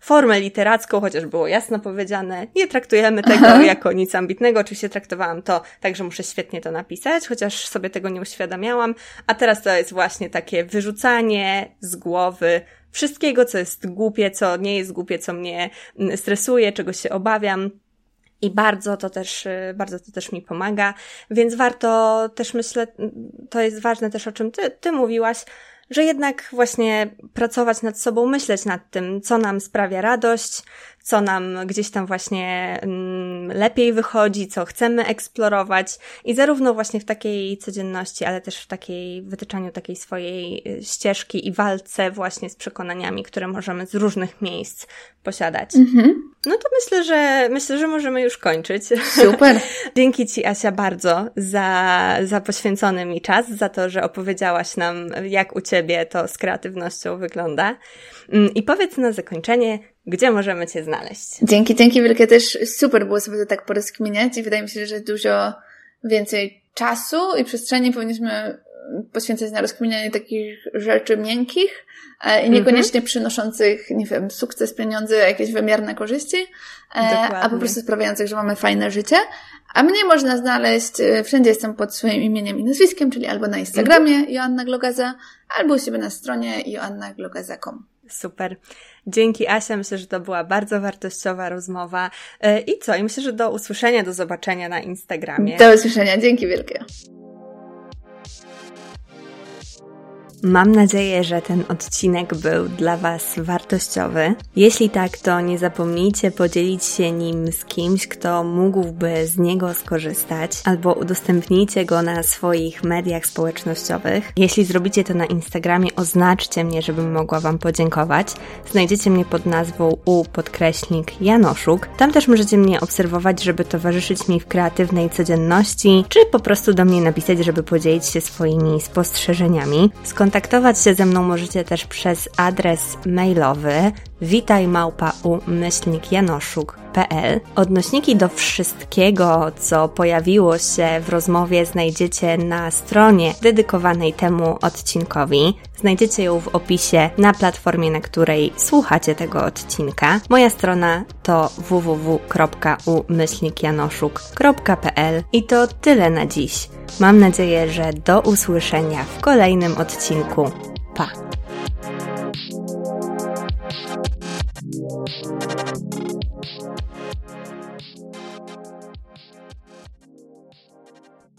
formę literacką, chociaż było jasno powiedziane, nie traktujemy tego Aha. jako nic ambitnego. Oczywiście traktowałam to tak, że muszę świetnie to napisać, chociaż sobie tego nie uświadamiałam. A teraz to jest właśnie takie wyrzucanie z głowy wszystkiego, co jest głupie, co nie jest głupie, co mnie mm, stresuje, czego się obawiam. I bardzo to też, y, bardzo to też mi pomaga, więc warto też myślę, to jest ważne też o czym ty, ty mówiłaś, że jednak właśnie pracować nad sobą, myśleć nad tym, co nam sprawia radość, co nam gdzieś tam właśnie mm, lepiej wychodzi, co chcemy eksplorować i zarówno właśnie w takiej codzienności, ale też w takiej wytyczaniu takiej swojej y, ścieżki i walce właśnie z przekonaniami, które możemy z różnych miejsc posiadać. Mhm. No to myślę, że myślę, że możemy już kończyć. Super. Dzięki Ci, Asia, bardzo za, za poświęcony mi czas, za to, że opowiedziałaś nam, jak u Ciebie to z kreatywnością wygląda. Mm, I powiedz na zakończenie, gdzie możemy Cię znaleźć? Dzięki, dzięki wielkie. Też super było sobie to tak porozkminiać i wydaje mi się, że dużo więcej czasu i przestrzeni powinniśmy poświęcać na rozkminianie takich rzeczy miękkich e, i niekoniecznie mm-hmm. przynoszących, nie wiem, sukces, pieniądze, jakieś wymierne korzyści, e, a po prostu sprawiających, że mamy fajne życie. A mnie można znaleźć, e, wszędzie jestem pod swoim imieniem i nazwiskiem, czyli albo na Instagramie mm-hmm. Joanna Glogaza, albo u siebie na stronie joannaglogaza.com. Super. Dzięki Asia, myślę, że to była bardzo wartościowa rozmowa. E, I co? I myślę, że do usłyszenia, do zobaczenia na Instagramie. Do usłyszenia, dzięki wielkie. Mam nadzieję, że ten odcinek był dla Was wartościowy. Jeśli tak, to nie zapomnijcie podzielić się nim z kimś, kto mógłby z niego skorzystać, albo udostępnijcie go na swoich mediach społecznościowych. Jeśli zrobicie to na Instagramie, oznaczcie mnie, żebym mogła Wam podziękować. Znajdziecie mnie pod nazwą u podkreśnik Janoszuk. Tam też możecie mnie obserwować, żeby towarzyszyć mi w kreatywnej codzienności, czy po prostu do mnie napisać, żeby podzielić się swoimi spostrzeżeniami. Skąd Skontaktować się ze mną możecie też przez adres mailowy Odnośniki do wszystkiego, co pojawiło się w rozmowie, znajdziecie na stronie dedykowanej temu odcinkowi. Znajdziecie ją w opisie na platformie, na której słuchacie tego odcinka. Moja strona to www.umyślnikjanoszuk.pl i to tyle na dziś. Mam nadzieję, że do usłyszenia w kolejnym odcinku. Pa!